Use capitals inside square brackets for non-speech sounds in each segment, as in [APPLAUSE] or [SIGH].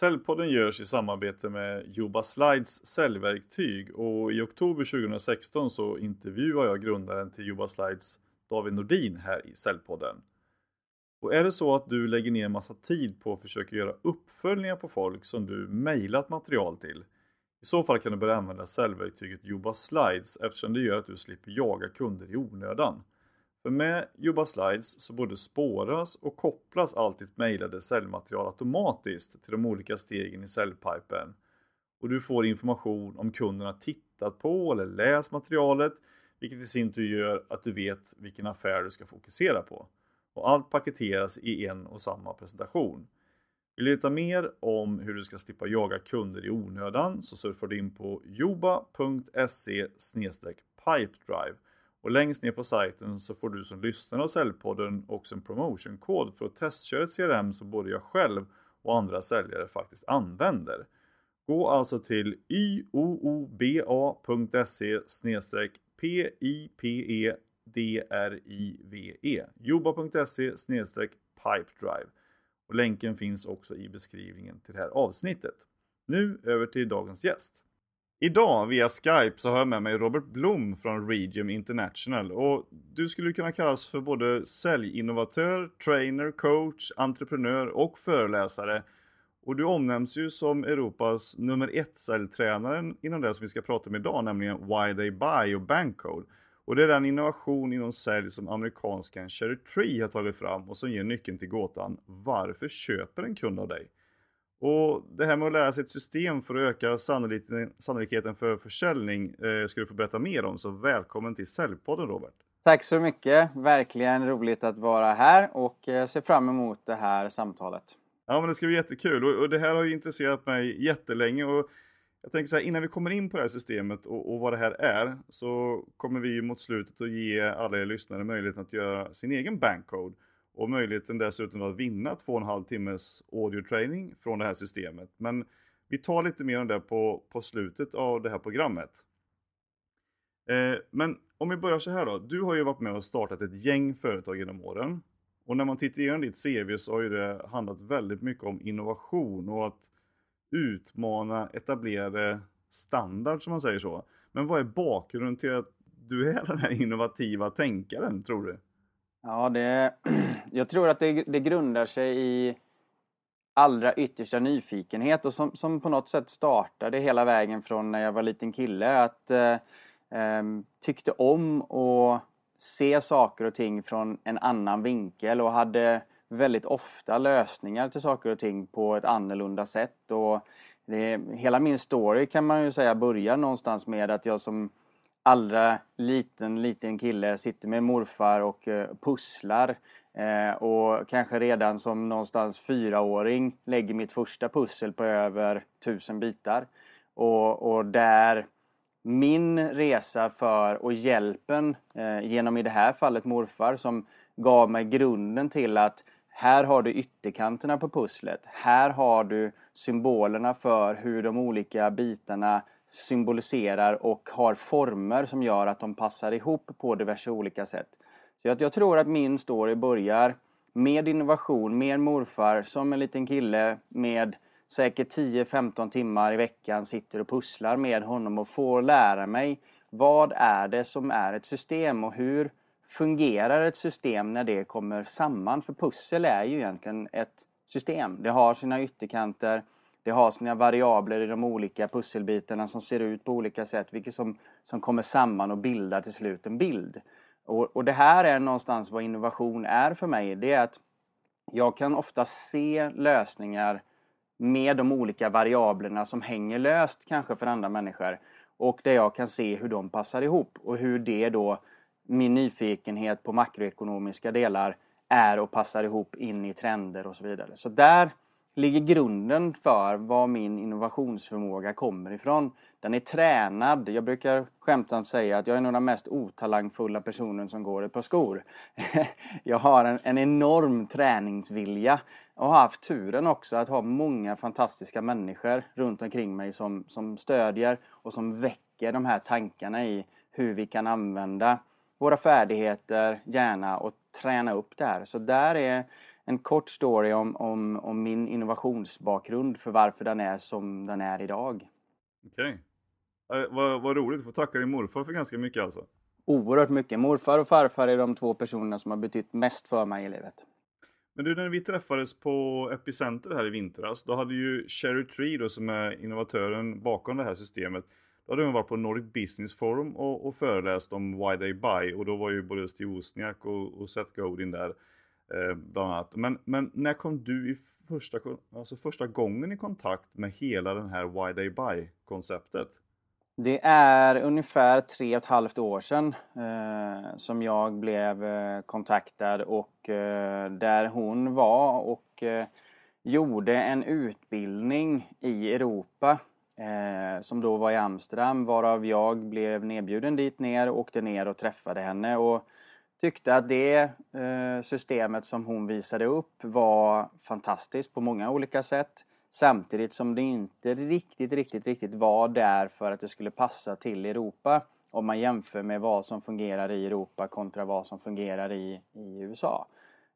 Säljpodden görs i samarbete med Juba Slides säljverktyg och i oktober 2016 så intervjuar jag grundaren till Juba Slides David Nordin här i Säljpodden. Och är det så att du lägger ner massa tid på att försöka göra uppföljningar på folk som du mejlat material till i så fall kan du börja använda säljverktyget Juba Slides eftersom det gör att du slipper jaga kunder i onödan. För med Juba Slides så både spåras och kopplas allt ditt mejlade säljmaterial automatiskt till de olika stegen i säljpipen. Och du får information om kunderna tittat på eller läst materialet vilket i sin tur gör att du vet vilken affär du ska fokusera på. Och allt paketeras i en och samma presentation. Vill du veta mer om hur du ska slippa jaga kunder i onödan så surfar du in på joba.se pipedrive och längst ner på sajten så får du som lyssnare av Säljpodden också en promotionkod för att testköra ett CRM som både jag själv och andra säljare faktiskt använder. Gå alltså till yooba.se pipedrive joba.se pipedrive och länken finns också i beskrivningen till det här avsnittet. Nu över till dagens gäst. Idag via Skype så har jag med mig Robert Blom från Regium International och du skulle kunna kallas för både säljinnovatör, trainer, coach, entreprenör och föreläsare. Och du omnämns ju som Europas nummer ett säljtränaren inom det som vi ska prata om idag, nämligen Why They Buy och Bankcode. Och det är den innovation inom sälj som amerikanskan Cherry Tree har tagit fram och som ger nyckeln till gåtan Varför köper en kund av dig? Och det här med att lära sig ett system för att öka sannolikheten för försäljning eh, ska du få berätta mer om, så välkommen till Säljpodden Robert! Tack så mycket! Verkligen roligt att vara här och eh, ser fram emot det här samtalet. Ja men det ska bli jättekul och, och det här har ju intresserat mig jättelänge och jag tänker så här, innan vi kommer in på det här systemet och, och vad det här är så kommer vi mot slutet att ge alla er lyssnare möjligheten att göra sin egen bankcode och möjligheten dessutom att vinna två och en halv timmes audio training från det här systemet. Men vi tar lite mer om det på, på slutet av det här programmet. Eh, men om vi börjar så här då. Du har ju varit med och startat ett gäng företag genom åren. Och när man tittar igenom ditt CV så har ju det handlat väldigt mycket om innovation och att utmana etablerade standard som man säger så. Men vad är bakgrunden till att du är den här innovativa tänkaren tror du? Ja, det, [CLEARS THROAT] jag tror att det, det grundar sig i allra yttersta nyfikenhet och som, som på något sätt startade hela vägen från när jag var liten kille. Att eh, eh, tyckte om att se saker och ting från en annan vinkel och hade väldigt ofta lösningar till saker och ting på ett annorlunda sätt. Och det, hela min story kan man ju säga börjar någonstans med att jag som allra liten, liten kille sitter med morfar och eh, pusslar. Eh, och kanske redan som någonstans fyraåring lägger mitt första pussel på över tusen bitar. Och, och där min resa för och hjälpen eh, genom i det här fallet morfar som gav mig grunden till att här har du ytterkanterna på pusslet. Här har du symbolerna för hur de olika bitarna symboliserar och har former som gör att de passar ihop på diverse olika sätt. Så jag, jag tror att min story börjar med innovation, med morfar som en liten kille med säkert 10-15 timmar i veckan sitter och pusslar med honom och får lära mig vad är det som är ett system och hur fungerar ett system när det kommer samman? För pussel är ju egentligen ett system. Det har sina ytterkanter, det har sina variabler i de olika pusselbitarna som ser ut på olika sätt, vilket som, som kommer samman och bildar till slut en bild. Och, och det här är någonstans vad innovation är för mig. Det är att jag kan ofta se lösningar med de olika variablerna som hänger löst kanske för andra människor. Och där jag kan se hur de passar ihop och hur det då, min nyfikenhet på makroekonomiska delar, är och passar ihop in i trender och så vidare. Så där ligger grunden för var min innovationsförmåga kommer ifrån. Den är tränad. Jag brukar skämtsamt säga att jag är nog den mest otalangfulla personen som går ett par skor. [LAUGHS] jag har en, en enorm träningsvilja och har haft turen också att ha många fantastiska människor runt omkring mig som, som stödjer och som väcker de här tankarna i hur vi kan använda våra färdigheter, hjärna och träna upp det här. Så där är en kort story om, om, om min innovationsbakgrund för varför den är som den är idag. Okej. Okay. Vad, vad roligt, få tacka din morfar för ganska mycket alltså. Oerhört mycket. Morfar och farfar är de två personerna som har betytt mest för mig i livet. Men du, när vi träffades på Epicenter här i vintras, då hade ju Cherry Tree då, som är innovatören bakom det här systemet, då hade hon varit på Nordic Business Forum och, och föreläst om Why They Buy och då var ju både Steve Wozniak och, och Seth Godin där eh, bland annat. Men, men när kom du i första, alltså första gången i kontakt med hela den här Why They Buy konceptet? Det är ungefär tre och ett halvt år sedan eh, som jag blev eh, kontaktad och eh, där hon var och eh, gjorde en utbildning i Europa eh, som då var i Amsterdam varav jag blev nedbjuden dit ner, och åkte ner och träffade henne och tyckte att det eh, systemet som hon visade upp var fantastiskt på många olika sätt. Samtidigt som det inte riktigt, riktigt, riktigt var där för att det skulle passa till Europa. Om man jämför med vad som fungerar i Europa kontra vad som fungerar i, i USA.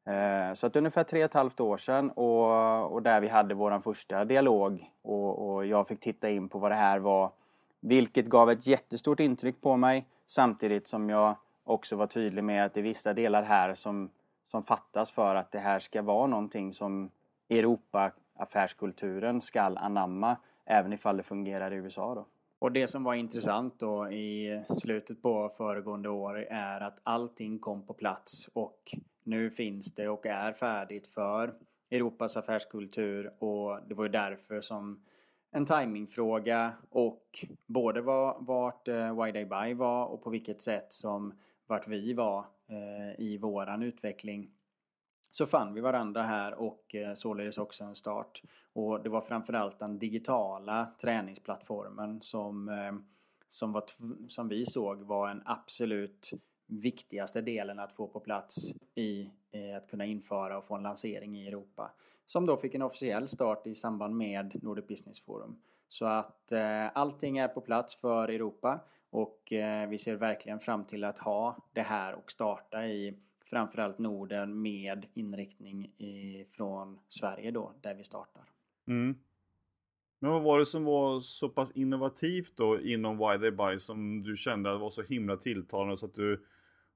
Eh, så att ungefär tre och ett halvt år sedan och, och där vi hade vår första dialog och, och jag fick titta in på vad det här var. Vilket gav ett jättestort intryck på mig samtidigt som jag också vara tydlig med att det är vissa delar här som, som fattas för att det här ska vara någonting som Europa affärskulturen skall anamma även ifall det fungerar i USA. Då. Och det som var intressant då i slutet på föregående år är att allting kom på plats och nu finns det och är färdigt för Europas affärskultur och det var ju därför som en timingfråga och både vad, vart uh, Why Day Buy var och på vilket sätt som vart vi var eh, i våran utveckling så fann vi varandra här och eh, således också en start. Och det var framförallt den digitala träningsplattformen som, eh, som, var, som vi såg var en absolut viktigaste delen att få på plats i eh, att kunna införa och få en lansering i Europa. Som då fick en officiell start i samband med Nordic Business Forum. Så att eh, allting är på plats för Europa och eh, vi ser verkligen fram till att ha det här och starta i framförallt Norden med inriktning från Sverige då, där vi startar. Mm. Men vad var det som var så pass innovativt då inom Why They Buy som du kände var så himla tilltalande så att du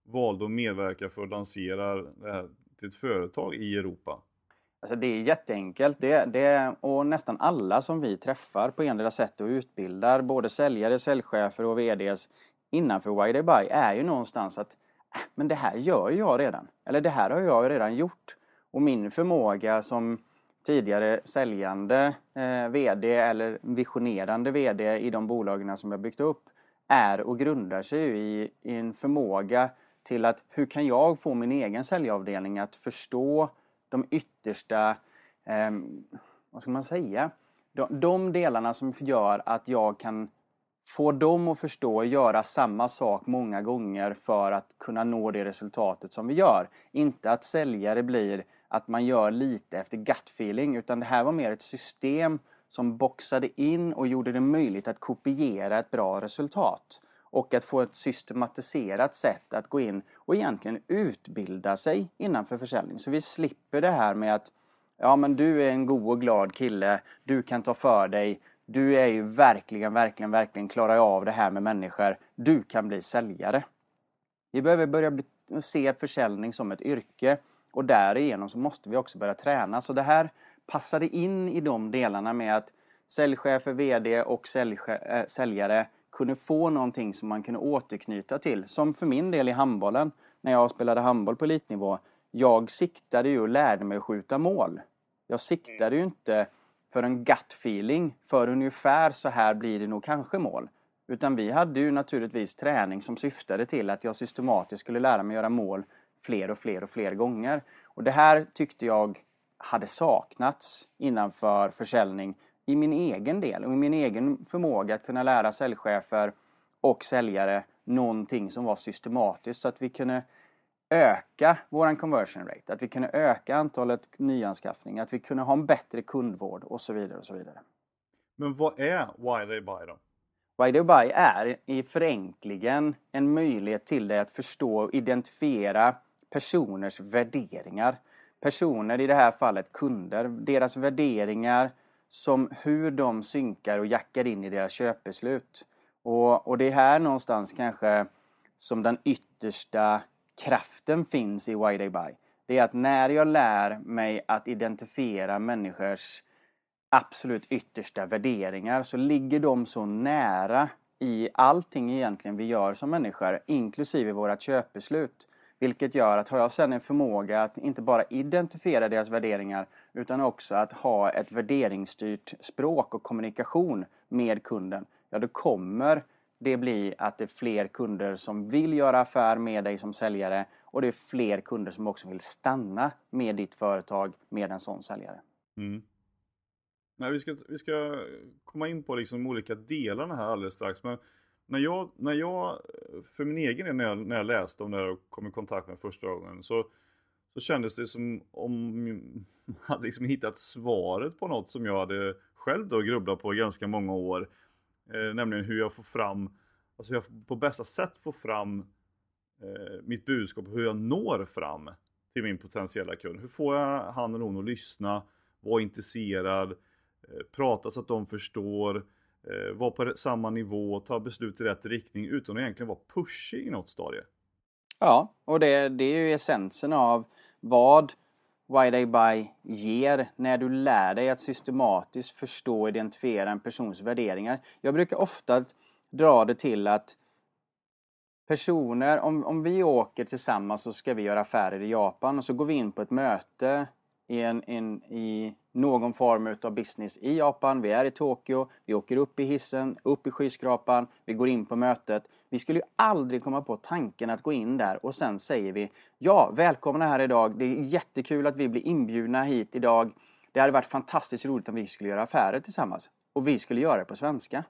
valde att medverka för att lansera det här till ett företag i Europa? Alltså det är jätteenkelt. Det, det, och nästan alla som vi träffar på endera sätt och utbildar, både säljare, säljchefer och VDs innanför Why They Buy är ju någonstans att äh, men det här gör jag redan. Eller det här har jag redan gjort. Och min förmåga som tidigare säljande eh, VD eller visionerande VD i de bolagen som jag byggt upp är och grundar sig i, i en förmåga till att hur kan jag få min egen säljavdelning att förstå de yttersta, eh, vad ska man säga, de, de delarna som gör att jag kan få dem att förstå och göra samma sak många gånger för att kunna nå det resultatet som vi gör. Inte att säljare blir att man gör lite efter gut feeling utan det här var mer ett system som boxade in och gjorde det möjligt att kopiera ett bra resultat. Och att få ett systematiserat sätt att gå in och egentligen utbilda sig innanför försäljning. Så vi slipper det här med att ja men du är en god och glad kille, du kan ta för dig, du är ju verkligen, verkligen, verkligen klarar av det här med människor. Du kan bli säljare. Vi behöver börja se försäljning som ett yrke och därigenom så måste vi också börja träna. Så det här passade in i de delarna med att säljchefer, VD och äh, säljare kunde få någonting som man kunde återknyta till. Som för min del i handbollen, när jag spelade handboll på elitnivå. Jag siktade ju och lärde mig att skjuta mål. Jag siktade ju inte för en gut feeling för ungefär så här blir det nog kanske mål. Utan vi hade ju naturligtvis träning som syftade till att jag systematiskt skulle lära mig göra mål fler och fler och fler gånger. Och det här tyckte jag hade saknats innanför försäljning i min egen del och i min egen förmåga att kunna lära säljchefer och säljare någonting som var systematiskt så att vi kunde öka våran conversion rate, att vi kunde öka antalet nyanskaffningar, att vi kunde ha en bättre kundvård och så vidare och så vidare. Men vad är Why They Buy då? Why They Buy är i förenklingen en möjlighet till dig att förstå och identifiera personers värderingar. personer, i det här fallet kunder, deras värderingar som hur de synkar och jackar in i deras köpbeslut. Och, och det är här någonstans kanske som den yttersta kraften finns i Why They Buy. Det är att när jag lär mig att identifiera människors absolut yttersta värderingar så ligger de så nära i allting egentligen vi gör som människor, inklusive våra köpbeslut. Vilket gör att har jag sedan en förmåga att inte bara identifiera deras värderingar utan också att ha ett värderingsstyrt språk och kommunikation med kunden, ja då kommer det bli att det är fler kunder som vill göra affär med dig som säljare och det är fler kunder som också vill stanna med ditt företag med en sån säljare. Mm. Nej, vi, ska, vi ska komma in på liksom de olika delarna här alldeles strax. Men när jag, när jag för min egen del, när jag, när jag läste om det här och kom i kontakt med första gången, så, så kändes det som om jag [LAUGHS] hade liksom hittat svaret på något som jag hade själv då grubblat på i ganska många år. Eh, nämligen hur jag får fram, alltså hur jag på bästa sätt får fram eh, mitt budskap och hur jag når fram till min potentiella kund. Hur får jag han eller hon att lyssna, vara intresserad, eh, prata så att de förstår, eh, vara på samma nivå, ta beslut i rätt riktning utan att egentligen vara pushig i något stadie. Ja, och det, det är ju essensen av vad Why They Buy ger när du lär dig att systematiskt förstå och identifiera en persons värderingar. Jag brukar ofta dra det till att personer, om, om vi åker tillsammans så ska vi göra affärer i Japan och så går vi in på ett möte i, en, in, i någon form av business i Japan. Vi är i Tokyo, vi åker upp i hissen, upp i skyskrapan, vi går in på mötet. Vi skulle ju aldrig komma på tanken att gå in där och sen säger vi Ja, välkomna här idag. Det är jättekul att vi blir inbjudna hit idag. Det hade varit fantastiskt roligt om vi skulle göra affärer tillsammans. Och vi skulle göra det på svenska.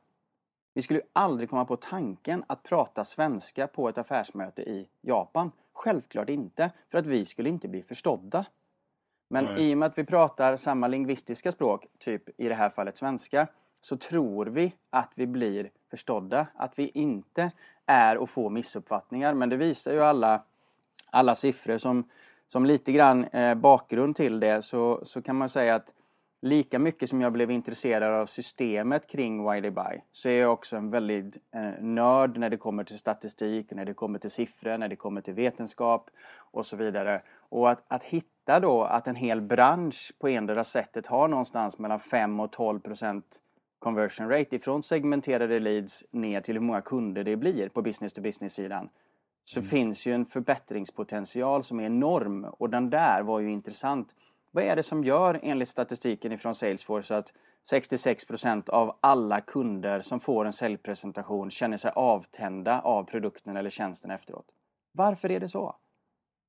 Vi skulle ju aldrig komma på tanken att prata svenska på ett affärsmöte i Japan. Självklart inte, för att vi skulle inte bli förstådda. Men Nej. i och med att vi pratar samma lingvistiska språk, typ i det här fallet svenska, så tror vi att vi blir förstådda. Att vi inte är och får missuppfattningar. Men det visar ju alla, alla siffror som, som lite grann eh, bakgrund till det så, så kan man säga att lika mycket som jag blev intresserad av systemet kring Why They Buy så är jag också en väldigt eh, nörd när det kommer till statistik, när det kommer till siffror, när det kommer till vetenskap och så vidare. Och att, att hitta då att en hel bransch på endera sättet har någonstans mellan 5 och 12 procent conversion rate ifrån segmenterade leads ner till hur många kunder det blir på business to business sidan så mm. finns ju en förbättringspotential som är enorm och den där var ju intressant. Vad är det som gör enligt statistiken ifrån Salesforce att 66% av alla kunder som får en säljpresentation känner sig avtända av produkten eller tjänsten efteråt? Varför är det så?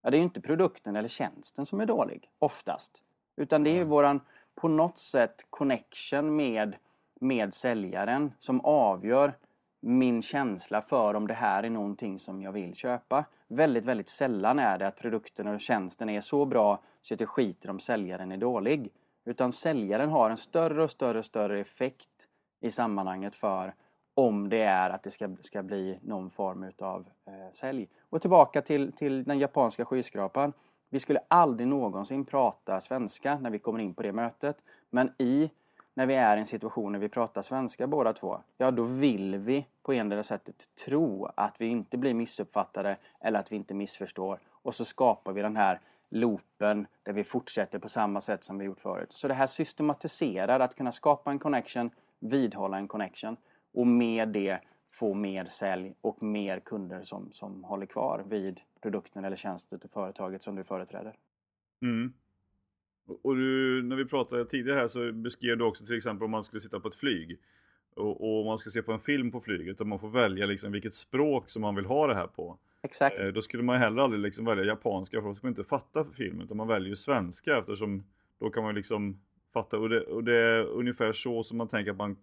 Ja, det är ju inte produkten eller tjänsten som är dålig, oftast. Utan det är ju våran, på något sätt, connection med, med säljaren som avgör min känsla för om det här är någonting som jag vill köpa. Väldigt, väldigt sällan är det att produkten och tjänsten är så bra så att jag skiter om säljaren är dålig. Utan säljaren har en större och större och större effekt i sammanhanget för om det är att det ska, ska bli någon form utav eh, sälj. Och tillbaka till, till den japanska skyskrapan. Vi skulle aldrig någonsin prata svenska när vi kommer in på det mötet. Men i när vi är i en situation när vi pratar svenska båda två, ja då vill vi på endera sättet tro att vi inte blir missuppfattade eller att vi inte missförstår. Och så skapar vi den här loopen där vi fortsätter på samma sätt som vi gjort förut. Så det här systematiserar att kunna skapa en connection, vidhålla en connection och med det få mer sälj och mer kunder som, som håller kvar vid produkten eller tjänsten till företaget som du företräder. Mm. Och du, när vi pratade tidigare här så beskrev du också till exempel om man skulle sitta på ett flyg och, och man ska se på en film på flyget och man får välja liksom vilket språk som man vill ha det här på. Exakt. Eh, då skulle man heller aldrig liksom välja japanska för då skulle man inte fatta filmen utan man väljer svenska eftersom då kan man liksom fatta och det, och det är ungefär så som man tänker att man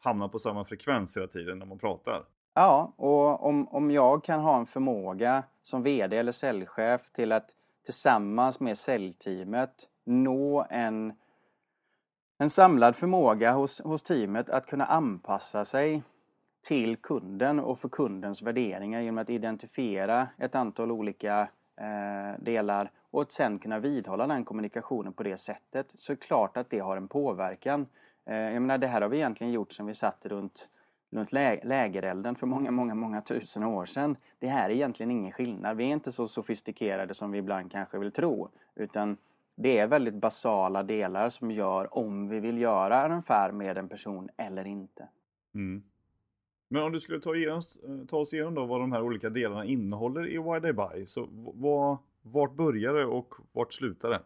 hamnar på samma frekvens hela tiden när man pratar. Ja, och om, om jag kan ha en förmåga som VD eller säljchef till att tillsammans med säljteamet nå en, en samlad förmåga hos, hos teamet att kunna anpassa sig till kunden och för kundens värderingar genom att identifiera ett antal olika eh, delar och att sen kunna vidhålla den kommunikationen på det sättet så är det klart att det har en påverkan. Eh, jag menar det här har vi egentligen gjort som vi satt runt, runt lä lägerelden för många, många, många tusen år sedan. Det här är egentligen ingen skillnad. Vi är inte så sofistikerade som vi ibland kanske vill tro utan det är väldigt basala delar som gör om vi vill göra en affär med en person eller inte. Mm. Men om du skulle ta, igenom, eh, ta oss igenom då vad de här olika delarna innehåller i Why They Buy. Så vad, vart börjar det och vart slutar det?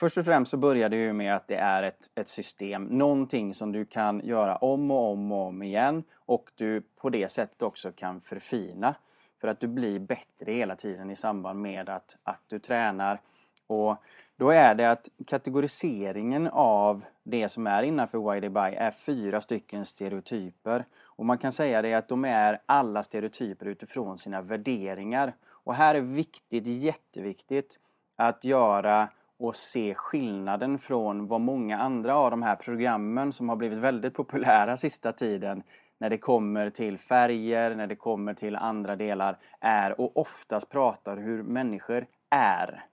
Först och främst så börjar det ju med att det är ett, ett system, någonting som du kan göra om och om och om igen och du på det sättet också kan förfina. För att du blir bättre hela tiden i samband med att, att du tränar. Och då är det att kategoriseringen av det som är innanför YDBY är fyra stycken stereotyper. Och man kan säga det att de är alla stereotyper utifrån sina värderingar. Och här är viktigt, jätteviktigt, att göra och se skillnaden från vad många andra av de här programmen som har blivit väldigt populära sista tiden när det kommer till färger, när det kommer till andra delar är och oftast pratar hur människor är.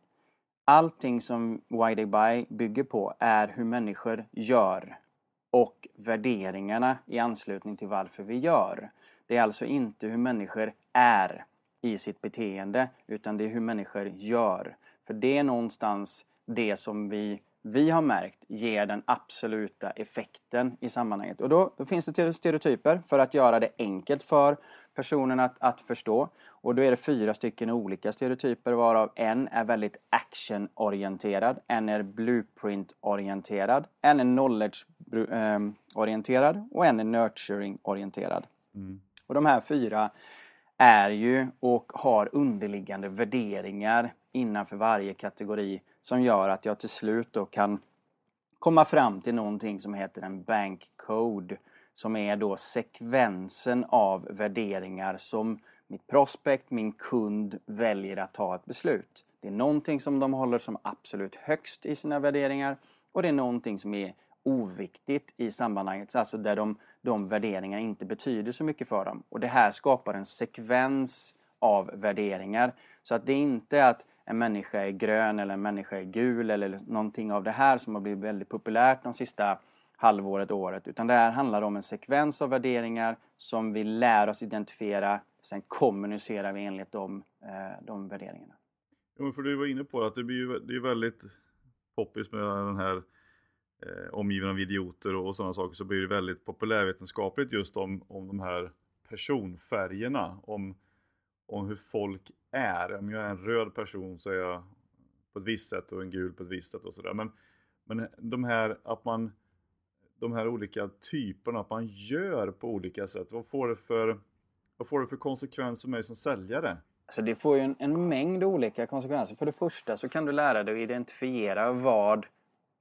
Allting som Why They Buy bygger på är hur människor gör och värderingarna i anslutning till varför vi gör. Det är alltså inte hur människor är i sitt beteende utan det är hur människor gör. För det är någonstans det som vi, vi har märkt ger den absoluta effekten i sammanhanget. Och då, då finns det stereotyper för att göra det enkelt för personen att, att förstå. Och då är det fyra stycken olika stereotyper varav en är väldigt actionorienterad, en är blueprint-orienterad, en är knowledge-orienterad och en är nurturing-orienterad. Mm. Och de här fyra är ju och har underliggande värderingar innanför varje kategori som gör att jag till slut då kan komma fram till någonting som heter en bank code som är då sekvensen av värderingar som mitt prospect, min kund, väljer att ta ett beslut. Det är någonting som de håller som absolut högst i sina värderingar och det är någonting som är oviktigt i sammanhanget, alltså där de, de värderingarna inte betyder så mycket för dem. Och det här skapar en sekvens av värderingar. Så att det inte är att en människa är grön eller en människa är gul eller någonting av det här som har blivit väldigt populärt de sista halvåret, året. Utan det här handlar om en sekvens av värderingar som vi lär oss identifiera. Sen kommunicerar vi enligt de, eh, de värderingarna. Ja, för du var inne på att det blir det är väldigt poppis med den här eh, omgiven av idioter och, och sådana saker så blir det väldigt populärvetenskapligt just om, om de här personfärgerna. Om, om hur folk är. Om jag är en röd person så är jag på ett visst sätt och en gul på ett visst sätt och sådär. Men, men de här att man de här olika typerna, att man gör på olika sätt. Vad får det för, vad får det för konsekvens för mig som säljare? Alltså det får ju en, en mängd olika konsekvenser. För det första så kan du lära dig att identifiera vad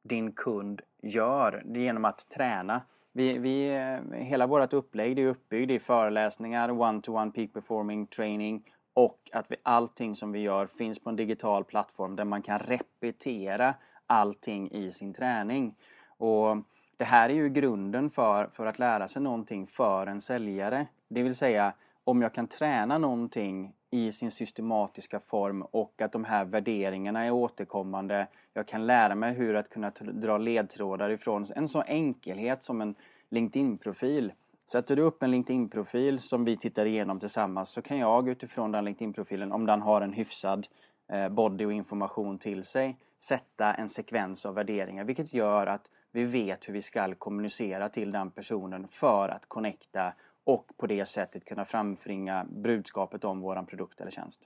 din kund gör genom att träna. Vi, vi, eh, hela vårt upplägg är uppbyggt i föreläsningar, one-to-one peak performing training och att vi, allting som vi gör finns på en digital plattform där man kan repetera allting i sin träning. Och det här är ju grunden för, för att lära sig någonting för en säljare. Det vill säga, om jag kan träna någonting i sin systematiska form och att de här värderingarna är återkommande. Jag kan lära mig hur att kunna dra ledtrådar ifrån en sån enkelhet som en LinkedIn-profil. Sätter du upp en LinkedIn-profil som vi tittar igenom tillsammans så kan jag utifrån den LinkedIn-profilen, om den har en hyfsad eh, body och information till sig, sätta en sekvens av värderingar vilket gör att vi vet hur vi ska kommunicera till den personen för att connecta och på det sättet kunna framfringa budskapet om våran produkt eller tjänst.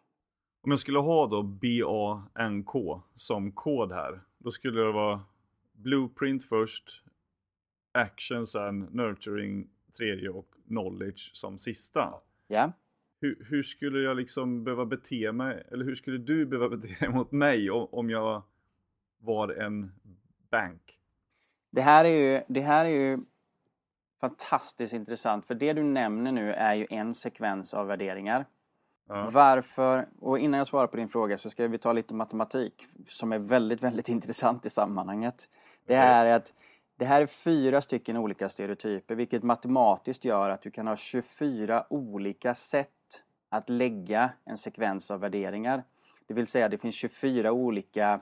Om jag skulle ha då BANK som kod här, då skulle det vara Blueprint först, Actions and Nurturing tredje och Knowledge som sista. Ja. Hur, hur, skulle jag liksom behöva bete mig, eller hur skulle du behöva [LAUGHS] bete dig mot mig om jag var en bank? Det här är ju, det här är ju fantastiskt intressant för det du nämner nu är ju en sekvens av värderingar. Ja. Varför, och innan jag svarar på din fråga så ska vi ta lite matematik som är väldigt, väldigt [LAUGHS] intressant i sammanhanget. Det är att det här är fyra stycken olika stereotyper vilket matematiskt gör att du kan ha 24 olika sätt att lägga en sekvens av värderingar. Det vill säga det finns 24 olika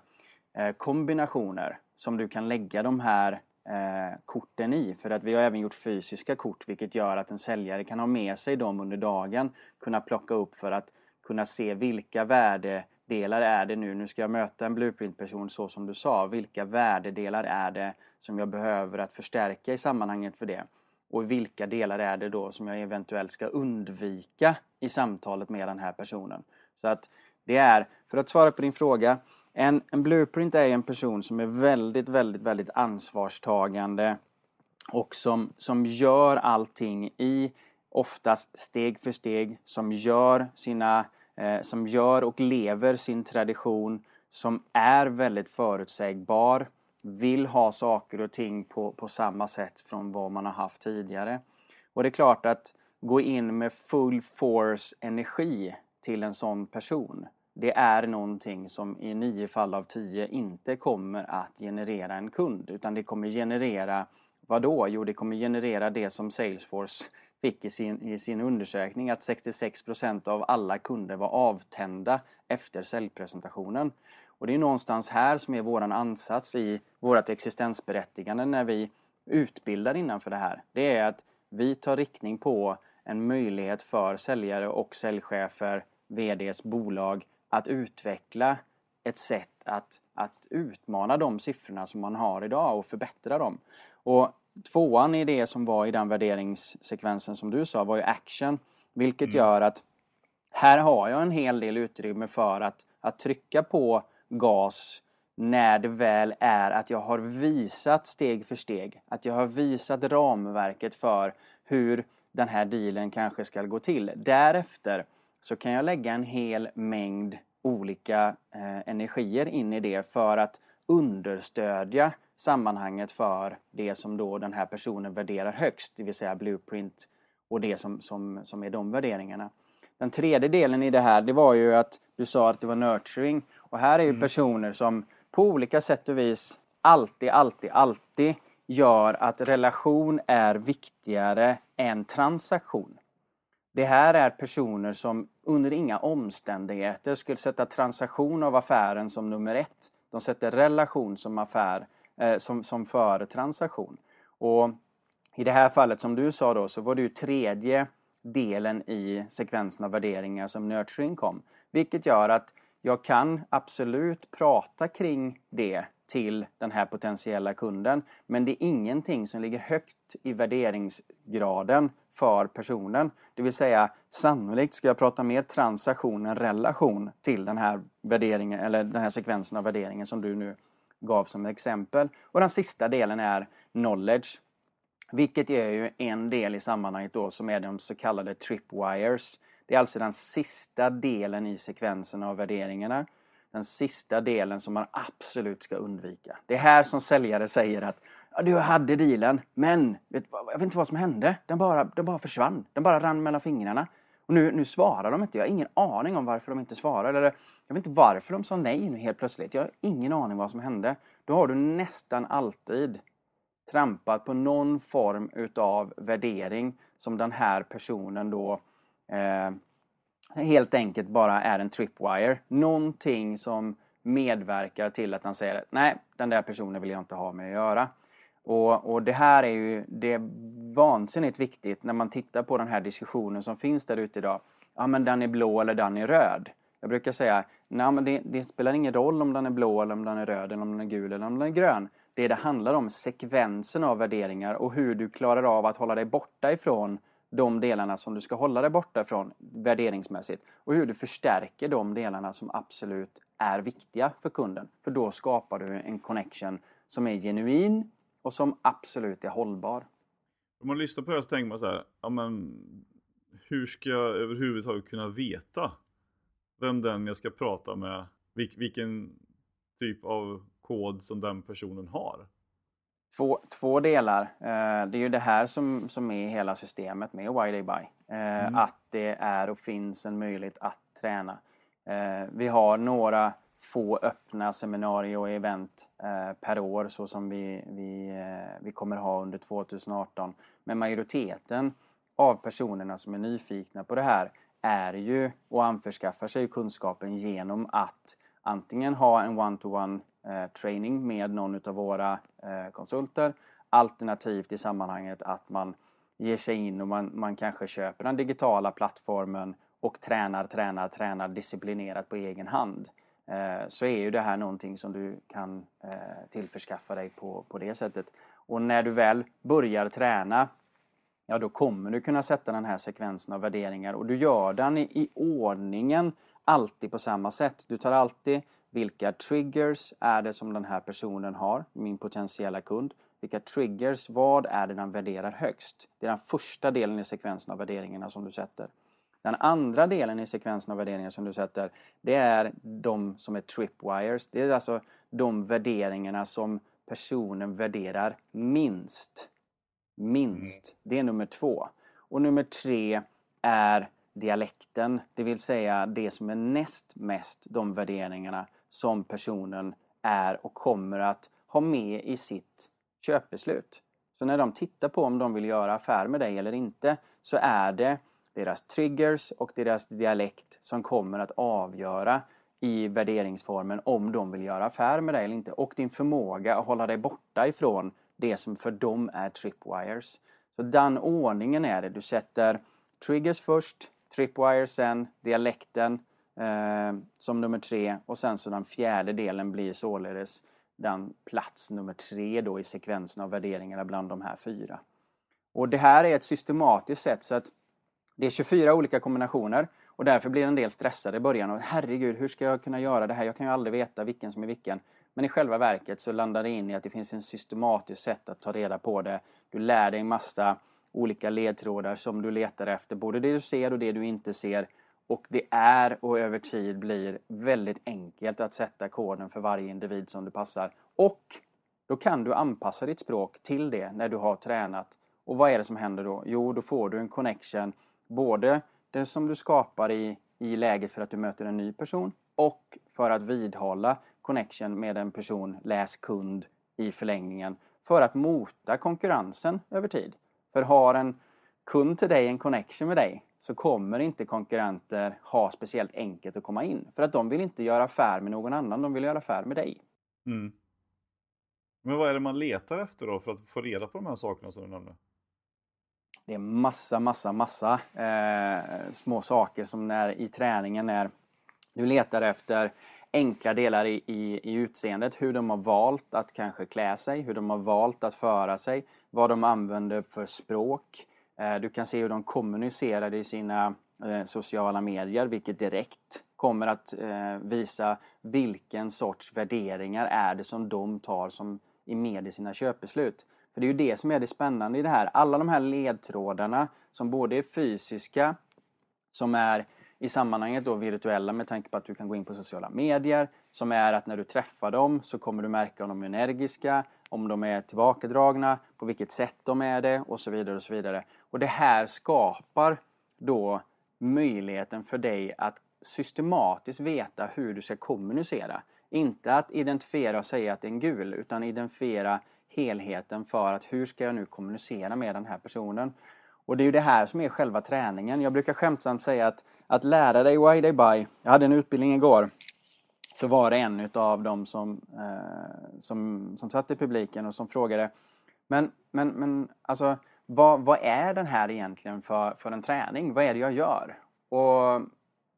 eh, kombinationer som du kan lägga de här eh, korten i. För att vi har även gjort fysiska kort vilket gör att en säljare kan ha med sig dem under dagen. Kunna plocka upp för att kunna se vilka värdedelar är det nu. Nu ska jag möta en blueprint-person så som du sa. Vilka värdedelar är det som jag behöver att förstärka i sammanhanget för det? Och vilka delar är det då som jag eventuellt ska undvika i samtalet med den här personen? Så att det är, för att svara på din fråga, en, en blueprint är en person som är väldigt, väldigt, väldigt ansvarstagande och som, som gör allting i oftast steg för steg, som gör sina eh, som gör och lever sin tradition, som är väldigt förutsägbar, vill ha saker och ting på, på samma sätt från vad man har haft tidigare. Och det är klart att gå in med full force energi till en sån person det är någonting som i nio fall av tio inte kommer att generera en kund utan det kommer generera vad då? Jo, det kommer generera det som Salesforce fick i sin, i sin undersökning att 66% av alla kunder var avtända efter säljpresentationen. Och det är någonstans här som är våran ansats i vårt existensberättigande när vi utbildar innanför det här. Det är att vi tar riktning på en möjlighet för säljare och säljchefer, VDs bolag att utveckla ett sätt att, att utmana de siffrorna som man har idag och förbättra dem. Och tvåan i det som var i den värderingssekvensen som du sa var ju action. Vilket mm. gör att här har jag en hel del utrymme för att, att trycka på gas när det väl är att jag har visat steg för steg, att jag har visat ramverket för hur den här dealen kanske ska gå till. Därefter så kan jag lägga en hel mängd olika eh, energier in i det för att understödja sammanhanget för det som då den här personen värderar högst, det vill säga blueprint och det som, som, som är de värderingarna. Den tredje delen i det här, det var ju att du sa att det var nurturing och här är ju mm. personer som på olika sätt och vis alltid, alltid, alltid gör att relation är viktigare än transaktion. Det här är personer som under inga omständigheter skulle sätta transaktion av affären som nummer ett. De sätter relation som affär, eh, som, som före transaktion. Och i det här fallet som du sa då så var det ju tredje delen i sekvensen av värderingar som nurturing kom. Vilket gör att jag kan absolut prata kring det till den här potentiella kunden. Men det är ingenting som ligger högt i värderingsgraden för personen. Det vill säga sannolikt ska jag prata mer transaktion än relation till den här värderingen eller den här sekvensen av värderingen som du nu gav som exempel. Och den sista delen är knowledge. Vilket är ju en del i sammanhanget då som är de så kallade tripwires. Det är alltså den sista delen i sekvensen av värderingarna den sista delen som man absolut ska undvika. Det är här som säljare säger att ja, du hade dealen, men vet, jag vet inte vad som hände. Den bara, den bara försvann. Den bara rann mellan fingrarna. Och nu, nu svarar de inte. Jag har ingen aning om varför de inte svarar. Eller jag vet inte varför de sa nej nu helt plötsligt. Jag har ingen aning vad som hände. Då har du nästan alltid trampat på någon form utav värdering som den här personen då eh, helt enkelt bara är en tripwire. Någonting som medverkar till att han säger nej, den där personen vill jag inte ha med att göra. Och, och det här är ju det är vansinnigt viktigt när man tittar på den här diskussionen som finns där ute idag. Ja, men den är blå eller den är röd. Jag brukar säga, nej men det, det, spelar ingen roll om den är blå eller om den är röd eller om den är gul eller om den är grön. Det det handlar om sekvensen av värderingar och hur du klarar av att hålla dig borta ifrån de delarna som du ska hålla dig borta ifrån värderingsmässigt och hur du förstärker de delarna som absolut är viktiga för kunden. För då skapar du en connection som är genuin och som absolut är hållbar. Om man lyssnar på det så tänker man så här, ja men hur ska jag överhuvudtaget kunna veta vem den jag ska prata med, vilken typ av kod som den personen har? Två, två delar. Eh, det är ju det här som, som är hela systemet med Why They Buy. Eh, mm. Att det är och finns en möjlighet att träna. Eh, vi har några få öppna seminarier och event per år så som vi, vi, vi kommer ha under 2018. Men majoriteten av personerna som är nyfikna på det här är ju och anförskaffar sig kunskapen genom att antingen ha en one-to-one -one, Eh, training med någon av våra eh, konsulter alternativt i sammanhanget att man ger sig in och man, man kanske köper den digitala plattformen och tränar, tränar, tränar disciplinerat på egen hand. Eh, så är ju det här någonting som du kan tillförskaffa dig på, på det sättet. Och när du väl börjar träna ja då kommer du kunna sätta den här sekvensen av värderingar och du gör den i, i ordningen alltid på samma sätt. Du tar alltid vilka triggers är det som den här personen har, min potentiella kund. Vilka triggers, vad är det den värderar högst? Det är den första delen i sekvensen av värderingarna som du sätter. Den andra delen i sekvensen av värderingar som du sätter, det är de som är tripwires. Det är alltså de värderingarna som personen värderar minst. Minst. Mm. Det är nummer två. Och nummer tre är dialekten, det vill säga det som är näst mest de värderingarna som personen är och kommer att ha med i sitt köpbeslut. Så när de tittar på om de vill göra affär med dig eller inte så är det deras triggers och deras dialekt som kommer att avgöra i värderingsformen om de vill göra affär med dig eller inte. Och din förmåga att hålla dig borta ifrån det som för dem är tripwires. Så den ordningen är det. Du sätter triggers först, tripwires sen, dialekten eh, som nummer tre och sen så den fjärde delen blir således den plats nummer tre då i sekvensen av värderingarna bland de här fyra. Och det här är ett systematiskt sätt så att det är 24 olika kombinationer och därför blir en del stressade i början. Och herregud, hur ska jag kunna göra det här? Jag kan ju aldrig veta vilken som är vilken. Men i själva verket så landar det in i att det finns en systematiskt sätt att ta reda på det. Du lär dig massa olika ledtrådar som du letar efter, både det du ser och det du inte ser. Och det är och över tid blir väldigt enkelt att sätta koden för varje individ som du passar. Och då kan du anpassa ditt språk till det när du har tränat. Och vad är det som händer då? Jo, då får du en connection Både det som du skapar i, i läget för att du möter en ny person och för att vidhålla connection med en person, läs kund, i förlängningen för att mota konkurrensen över tid. För har en kund till dig en connection med dig så kommer inte konkurrenter ha speciellt enkelt att komma in. För att de vill inte göra affär med någon annan, de vill göra affär med dig. Mm. Men vad är det man letar efter då för att få reda på de här sakerna som du nämnde? Det är massa, massa, massa eh, små saker som när i träningen när du letar efter enkla delar i, i, i utseendet, hur de har valt att kanske klä sig, hur de har valt att föra sig, vad de använder för språk. Eh, du kan se hur de kommunicerar i sina eh, sociala medier, vilket direkt kommer att eh, visa vilken sorts värderingar är det som de tar som är med i sina köpbeslut. För det är ju det som är det spännande i det här. Alla de här ledtrådarna som både är fysiska, som är i sammanhanget då virtuella med tanke på att du kan gå in på sociala medier, som är att när du träffar dem så kommer du märka om de är energiska, om de är tillbakadragna, på vilket sätt de är det och så vidare. Och så vidare. Och det här skapar då möjligheten för dig att systematiskt veta hur du ska kommunicera. Inte att identifiera och säga att det är en gul, utan identifiera helheten för att hur ska jag nu kommunicera med den här personen? Och det är ju det här som är själva träningen. Jag brukar skämtsamt säga att, att lära dig why they buy. Jag hade en utbildning igår. Så var det en av dem som, eh, som, som satt i publiken och som frågade Men, men, men alltså vad, vad är den här egentligen för, för en träning? Vad är det jag gör? Och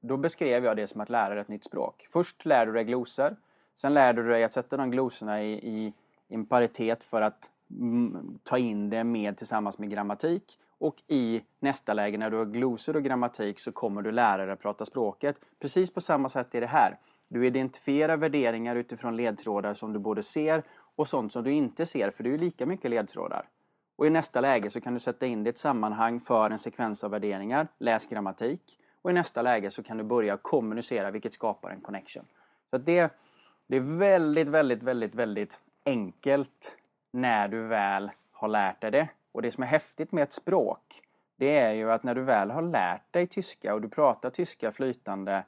då beskrev jag det som att lära dig ett nytt språk. Först lär du dig glosor. Sen lär du dig att sätta de glosorna i, i en paritet för att ta in det med tillsammans med grammatik. Och i nästa läge när du har glosor och grammatik så kommer du lära dig att prata språket. Precis på samma sätt är det här. Du identifierar värderingar utifrån ledtrådar som du både ser och sånt som du inte ser, för det är ju lika mycket ledtrådar. Och i nästa läge så kan du sätta in det i ett sammanhang för en sekvens av värderingar, läs grammatik. Och i nästa läge så kan du börja kommunicera vilket skapar en connection. Så det, det är väldigt, väldigt, väldigt, väldigt enkelt när du väl har lärt dig det. Och det som är häftigt med ett språk, det är ju att när du väl har lärt dig tyska och du pratar tyska flytande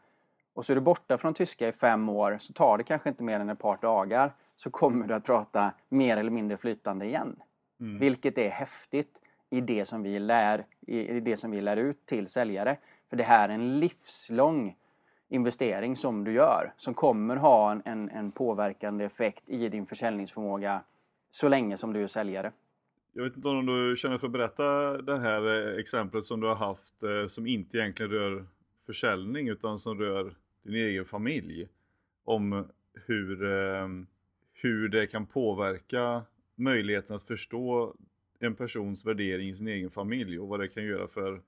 och så är du borta från tyska i fem år så tar det kanske inte mer än ett par dagar så kommer du att prata mer eller mindre flytande igen. Mm. Vilket är häftigt i det som vi lär, i det som vi lär ut till säljare. För det här är en livslång investering som du gör som kommer ha en, en, en påverkande effekt i din försäljningsförmåga så länge som du är säljare. Jag vet inte om du känner för att berätta det här eh, exemplet som du har haft eh, som inte egentligen rör försäljning utan som rör din egen familj. Om hur, eh, hur det kan påverka möjligheten att förstå en persons värdering i sin egen familj och vad det kan göra för,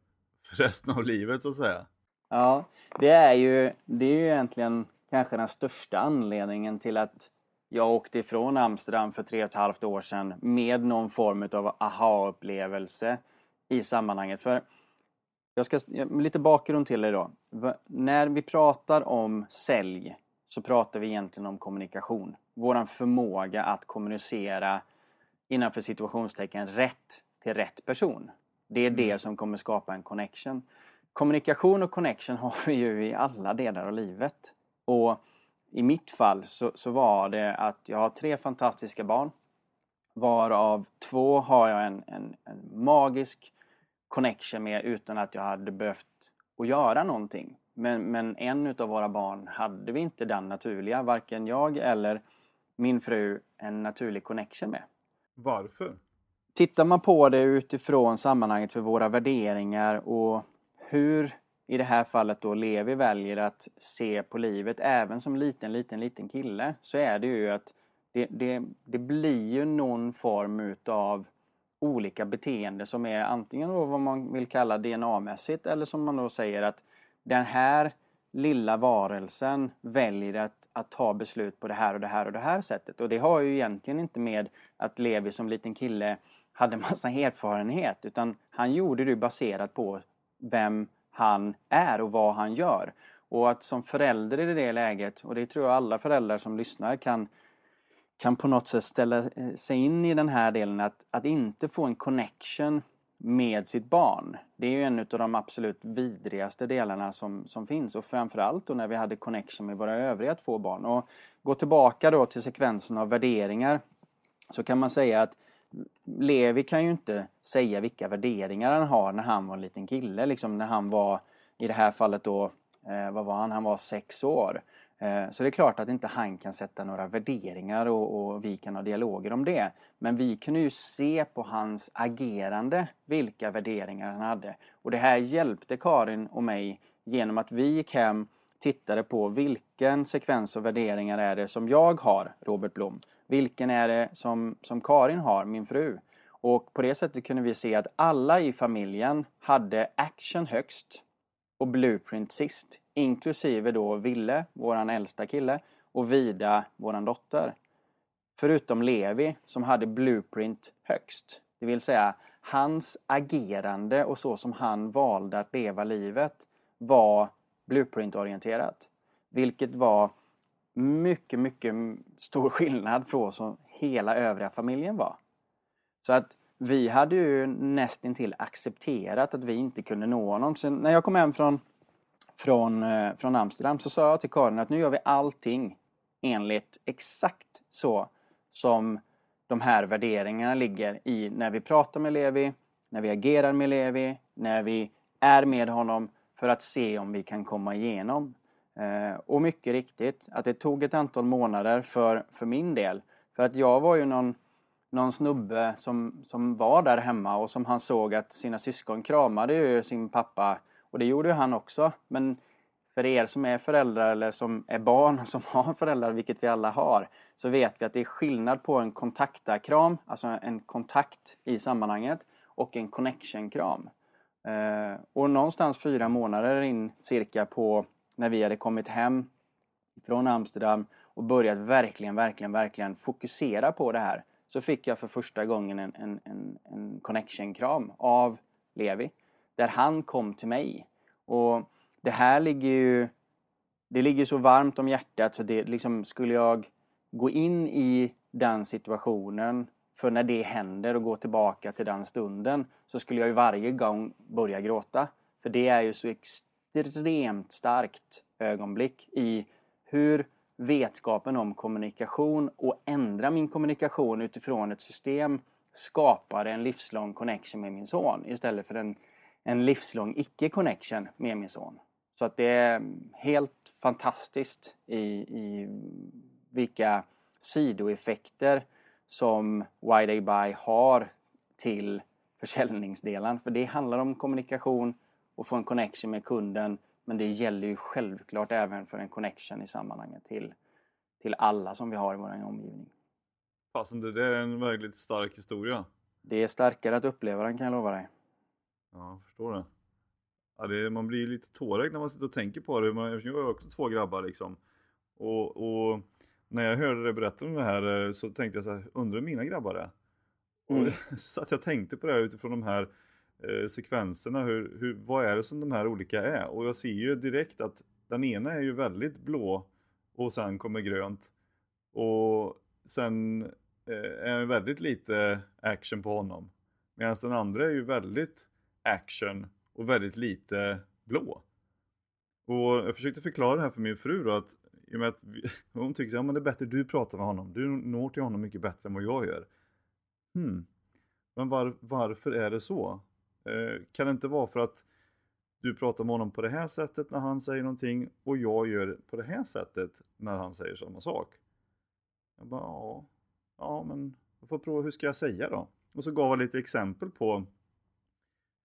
för resten av livet så att säga. Ja, det är ju, det är ju egentligen kanske den största anledningen till att jag åkte ifrån Amsterdam för tre och ett halvt år sedan med någon form av aha-upplevelse i sammanhanget. För jag ska lite bakgrund till det då. När vi pratar om sälj så pratar vi egentligen om kommunikation. Våran förmåga att kommunicera innanför situationstecken rätt till rätt person. Det är det mm. som kommer skapa en connection. Kommunikation och connection [LAUGHS] har vi ju i alla delar av livet. Och i mitt fall så, så var det att jag har tre fantastiska barn. Varav två har jag en, en, en magisk connection med utan att jag hade behövt att göra någonting. Men, men en utav våra barn hade vi inte den naturliga, varken jag eller min fru, en naturlig connection med. Varför? Tittar man på det utifrån sammanhanget för våra värderingar och hur i det här fallet då Levi väljer att se på livet även som liten, liten, liten kille så är det ju att det, det, det blir ju någon form utav olika beteende som är antingen då vad man vill kalla DNA-mässigt eller som man då säger att den här lilla varelsen väljer att, att ta beslut på det här och det här och det här sättet. Och det har ju egentligen inte med att Levi som liten kille hade [LAUGHS] massa erfarenhet utan han gjorde det baserat på vem han är och vad han gör. Och att som förälder i det läget, och det tror jag alla föräldrar som lyssnar kan, kan på något sätt ställa eh, sig in i den här delen att, att inte få en connection med sitt barn. Det är ju en av de absolut vidrigaste delarna som, som finns och framförallt då när vi hade connection med våra övriga två barn. Och gå tillbaka då till sekvensen av värderingar så kan man säga att Levi kan ju inte säga vilka värderingar han har när han var en liten kille, liksom när han var i det här fallet då, eh, vad var han, han var sex år. Eh, så det är klart att inte han kan sätta några värderingar och, och, vi kan ha dialoger om det. Men vi kunde ju se på hans agerande vilka värderingar han hade. Och det här hjälpte Karin och mig genom att vi gick hem, tittade på vilken sekvens av värderingar är det som jag har, Robert Blom. Vilken är det som, som Karin har, min fru? Och på det sättet kunde vi se att alla i familjen hade action högst och blueprint sist. Inklusive då Ville, våran äldsta kille, och Vida, våran dotter. Förutom Levi som hade blueprint högst. Det vill säga hans agerande och så som han valde att leva livet var blueprint-orienterat. Vilket var mycket, mycket stor skillnad från som hela övriga familjen var. Så att vi hade ju nästintill accepterat att vi inte kunde nå honom. Så när jag kom hem från, från, eh, från Amsterdam så sa jag till Karin att nu gör vi allting enligt exakt så som de här värderingarna ligger i när vi pratar med Levi, när vi agerar med Levi, när vi är med honom för att se om vi kan komma igenom eh, och mycket riktigt, att det tog ett antal månader för, för min del. För att jag var ju någon, någon snubbe som, som var där hemma och som han såg att sina syskon kramade ju sin pappa. Och det gjorde ju han också. Men för er som är föräldrar eller som är barn och som [LAUGHS] har föräldrar, vilket vi alla har, så vet vi att det är skillnad på en kontaktakram, alltså en kontakt i sammanhanget, och en connection-kram. Eh, och någonstans fyra månader in cirka på när vi hade kommit hem från Amsterdam och börjat verkligen, verkligen, verkligen fokusera på det här så fick jag för första gången en, en, en, en connection-kram av Levi. Där han kom till mig. Och det här ligger ju det ligger så varmt om hjärtat så det liksom skulle jag gå in i den situationen för när det händer och gå tillbaka till den stunden så skulle jag ju varje gång börja gråta. För det är ju så extremt starkt ögonblick i hur vetskapen om kommunikation och ändra min kommunikation utifrån ett system skapade en livslång connection med min son istället för en, en livslång icke-connection med min son. Så att det är helt fantastiskt i, i vilka sidoeffekter som Wide Buy har till försäljningsdelen. För det handlar om kommunikation och få en connection med kunden. Men det gäller ju självklart även för en connection i sammanhanget till, till alla som vi har i vår omgivning. Fasen, det är en väldigt stark historia. Det är starkare att uppleva den kan jag lova dig. Ja, jag förstår det. Ja, det man blir lite tårögd när man sitter och tänker på det. jag har också två grabbar liksom. Och, och när jag hörde dig berätta om det här eh, så tänkte jag så här, undrar mina grabbar är? Mm. [LAUGHS] så att jag tänkte på det här utifrån de här eh, sekvenserna, hur, hur, vad är det som de här olika är? Och jag ser ju direkt att den ena är ju väldigt blå och sen kommer grönt. Och sen eh, är väldigt lite action på honom. Medan den andra är ju väldigt action och väldigt lite blå. Och jag försökte förklara det här för min fru då att, i och med att vi, [LAUGHS] hon tyckte att ja, det är bättre du pratar med honom, du når till honom mycket bättre än vad jag gör. Hmm. Men var, varför är det så? Eh, kan det inte vara för att du pratar med honom på det här sättet när han säger någonting och jag gör på det här sättet när han säger samma sak? Jag bara, ja, ja men jag får prova, hur ska jag säga då? Och så gav jag lite exempel på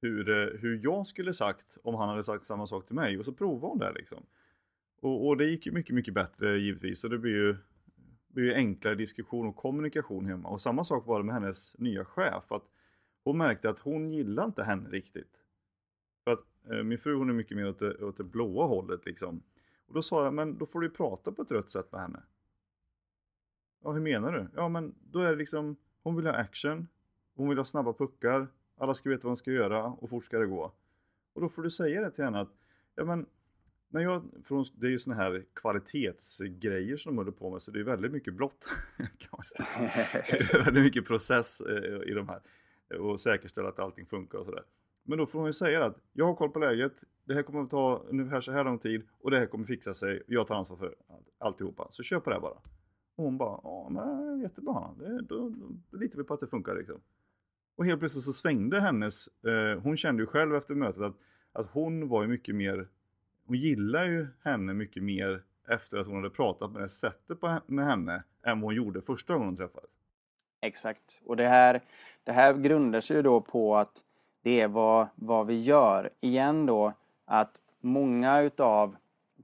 hur, eh, hur jag skulle sagt om han hade sagt samma sak till mig och så provade hon det liksom. Och, och det gick ju mycket, mycket bättre givetvis och det blir ju, blir ju enklare diskussion och kommunikation hemma. Och samma sak var det med hennes nya chef. att hon märkte att hon gillade inte henne riktigt. För att eh, min fru hon är mycket mer åt det, åt det blåa hållet liksom. Och då sa jag, men då får du prata på ett rött sätt med henne. Ja, hur menar du? Ja, men då är det liksom, hon vill ha action, hon vill ha snabba puckar, alla ska veta vad de ska göra och fort ska det gå. Och då får du säga det till henne att, ja men, när jag, för det är ju såna här kvalitetsgrejer som de håller på med så det är väldigt mycket blått. [LAUGHS] man säga. [LAUGHS] väldigt mycket process eh, i de här. Och säkerställa att allting funkar och sådär. Men då får hon ju säga att jag har koll på läget, det här kommer att ta ungefär så här lång tid och det här kommer fixa sig. Jag tar ansvar för alltihopa. Så kör på det bara. Och hon bara, ja men jättebra, det, då, då, då litar vi på att det funkar liksom. Och helt plötsligt så svängde hennes, eh, hon kände ju själv efter mötet att, att hon var ju mycket mer, hon gillar ju henne mycket mer efter att hon hade pratat med det sättet på, med henne än vad hon gjorde första gången hon träffades. Exakt, och det här, det här grundar sig ju då på att det är vad, vad vi gör. Igen då att många utav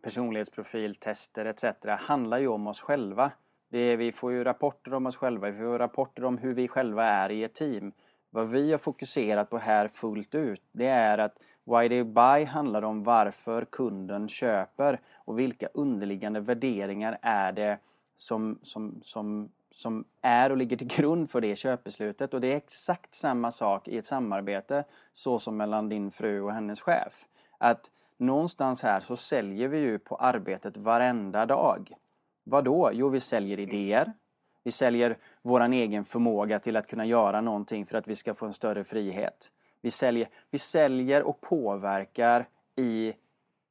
personlighetsprofiltester etc. handlar ju om oss själva. Det är, vi får ju rapporter om oss själva, vi får rapporter om hur vi själva är i ett team. Vad vi har fokuserat på här fullt ut, det är att Why They Buy handlar om varför kunden köper och vilka underliggande värderingar är det som, som, som, som är och ligger till grund för det köpbeslutet. Och det är exakt samma sak i ett samarbete så som mellan din fru och hennes chef. Att någonstans här så säljer vi ju på arbetet varenda dag. Vad då? Jo, vi säljer idéer, vi säljer vår egen förmåga till att kunna göra någonting för att vi ska få en större frihet. Vi säljer, vi säljer och påverkar i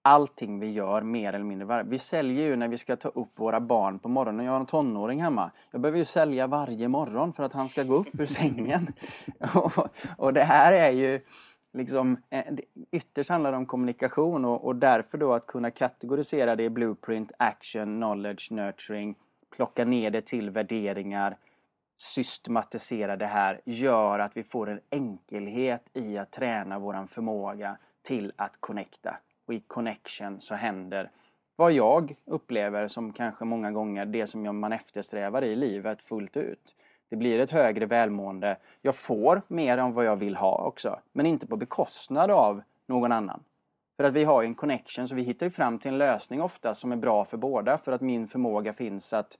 allting vi gör mer eller mindre. varje. Vi säljer ju när vi ska ta upp våra barn på morgonen. Jag har en tonåring hemma. Jag behöver ju sälja varje morgon för att han ska gå upp ur sängen. [LAUGHS] och, och det här är ju liksom, eh, ytterst handlar det om kommunikation och, och därför då att kunna kategorisera det i blueprint, action, knowledge, nurturing plocka ner det till värderingar, systematisera det här, gör att vi får en enkelhet i att träna våran förmåga till att connecta. Och i connection så händer vad jag upplever som kanske många gånger det som man eftersträvar i livet fullt ut. Det blir ett högre välmående. Jag får mer än vad jag vill ha också, men inte på bekostnad av någon annan. För att vi har ju en connection så vi hittar ju fram till en lösning ofta som är bra för båda för att min förmåga finns att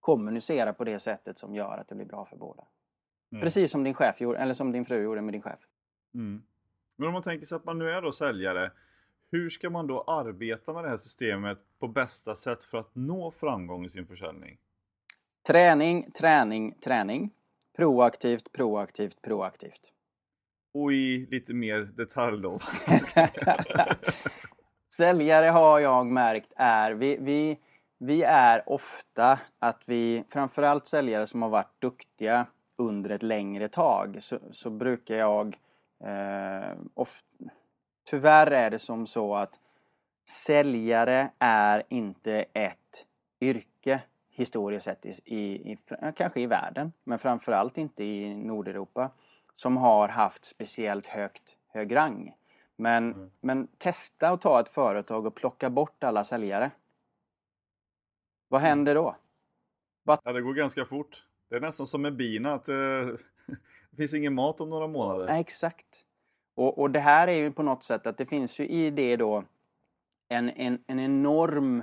kommunicera på det sättet som gör att det blir bra för båda. Mm. Precis som din chef gjorde, eller som din fru gjorde med din chef. Mm. Men om man tänker sig att man nu är då säljare, hur ska man då arbeta med det här systemet på bästa sätt för att nå framgång i sin försäljning? Träning, träning, träning. Proaktivt, proaktivt, proaktivt. Och i lite mer detalj då? [LAUGHS] Säljare har jag märkt är, vi, vi, vi är ofta att vi, framförallt säljare som har varit duktiga under ett längre tag, så, så brukar jag Eh, of, tyvärr är det som så att säljare är inte ett yrke historiskt sett i, i, kanske i världen, men framförallt inte i Nordeuropa, som har haft speciellt högt, hög rang. Men, mm. men testa att ta ett företag och plocka bort alla säljare. Vad mm. händer då? Vad... Ja, det går ganska fort. Det är nästan som med bina, att det, [LAUGHS] det finns ingen mat om några månader. Ja, exakt. Och, och det här är ju på något sätt att det finns ju i det då en, en, en enorm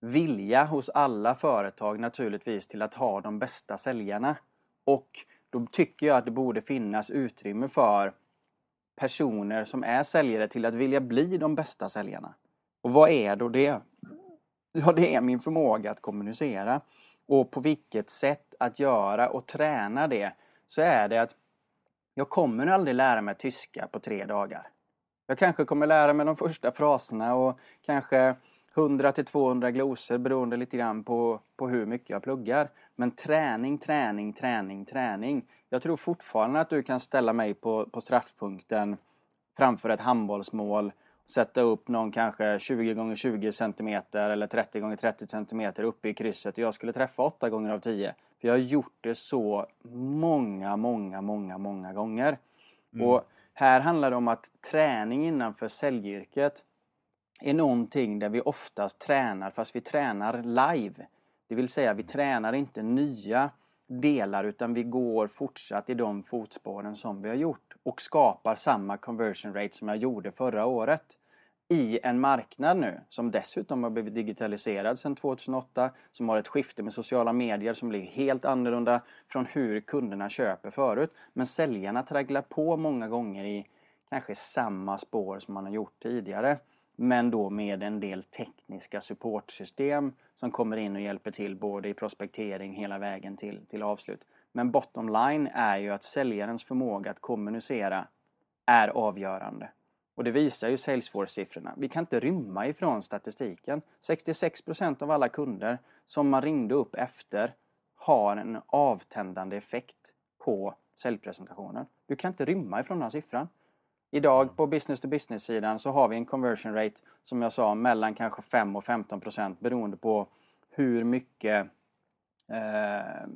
vilja hos alla företag naturligtvis till att ha de bästa säljarna. Och då tycker jag att det borde finnas utrymme för personer som är säljare till att vilja bli de bästa säljarna. Och vad är då det? Ja, det är min förmåga att kommunicera. Och på vilket sätt att göra och träna det så är det att jag kommer aldrig lära mig tyska på tre dagar. Jag kanske kommer lära mig de första fraserna och kanske 100 till 200 glosor beroende lite grann på, på hur mycket jag pluggar. Men träning, träning, träning, träning. Jag tror fortfarande att du kan ställa mig på, på straffpunkten framför ett handbollsmål sätta upp någon kanske 20 gånger 20 cm eller 30 gånger 30 cm uppe i krysset och jag skulle träffa 8 gånger av 10. För jag har gjort det så många, många, många, många gånger. Mm. Och här handlar det om att träning innanför säljyrket är någonting där vi oftast tränar fast vi tränar live. Det vill säga vi tränar inte nya delar utan vi går fortsatt i de fotspåren som vi har gjort och skapar samma conversion rate som jag gjorde förra året i en marknad nu som dessutom har blivit digitaliserad sedan 2008, som har ett skifte med sociala medier som blir helt annorlunda från hur kunderna köper förut. Men säljarna tragglar på många gånger i kanske samma spår som man har gjort tidigare. Men då med en del tekniska supportsystem som kommer in och hjälper till både i prospektering hela vägen till, till avslut. Men bottom line är ju att säljarens förmåga att kommunicera är avgörande. Och det visar ju Salesforce-siffrorna. Vi kan inte rymma ifrån statistiken. 66% av alla kunder som man ringde upp efter har en avtändande effekt på säljpresentationen. Du kan inte rymma ifrån den här siffran. Idag på business to business-sidan så har vi en conversion rate som jag sa mellan kanske 5 och 15 procent beroende på hur mycket eh,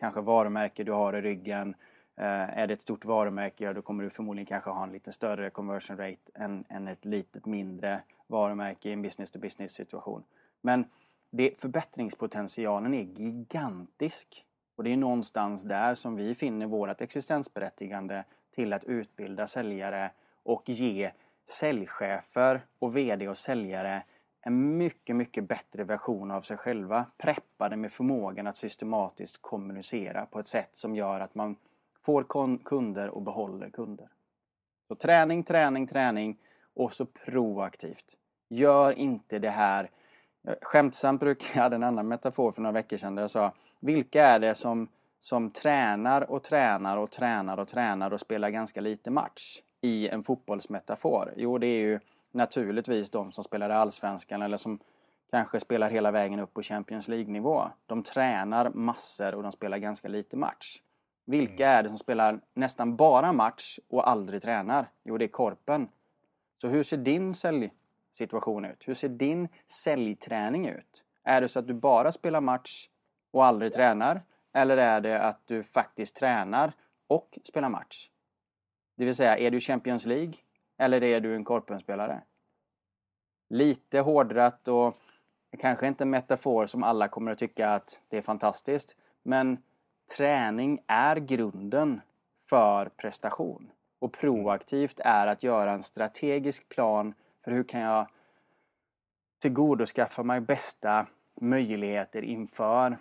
kanske varumärke du har i ryggen. Eh, är det ett stort varumärke, ja, då kommer du förmodligen kanske ha en lite större conversion rate än, än ett litet mindre varumärke i en business to business situation. Men det, förbättringspotentialen är gigantisk. Och det är någonstans där som vi finner vårt existensberättigande till att utbilda säljare och ge säljchefer och VD och säljare en mycket, mycket bättre version av sig själva. Preppade med förmågan att systematiskt kommunicera på ett sätt som gör att man får kunder och behåller kunder. Så träning, träning, träning och så proaktivt. Gör inte det här Skämtsamt brukar jag, hade en annan metafor för några veckor sedan där jag sa Vilka är det som som tränar och tränar och tränar och tränar och spelar ganska lite match i en fotbollsmetafor? Jo, det är ju naturligtvis de som spelar i Allsvenskan eller som kanske spelar hela vägen upp på Champions League-nivå. De tränar massor och de spelar ganska lite match. Vilka är det som spelar nästan bara match och aldrig tränar? Jo, det är Korpen. Så hur ser din säljsituation ut? Hur ser din säljträning ut? Är det så att du bara spelar match och aldrig tränar? Eller är det att du faktiskt tränar och spelar match? Det vill säga, är du Champions League eller är du en korpenspelare? Lite hårdrat och kanske inte en metafor som alla kommer att tycka att det är fantastiskt. Men träning är grunden för prestation. Och proaktivt är att göra en strategisk plan för hur kan jag tillgodoskaffa mig bästa möjligheter inför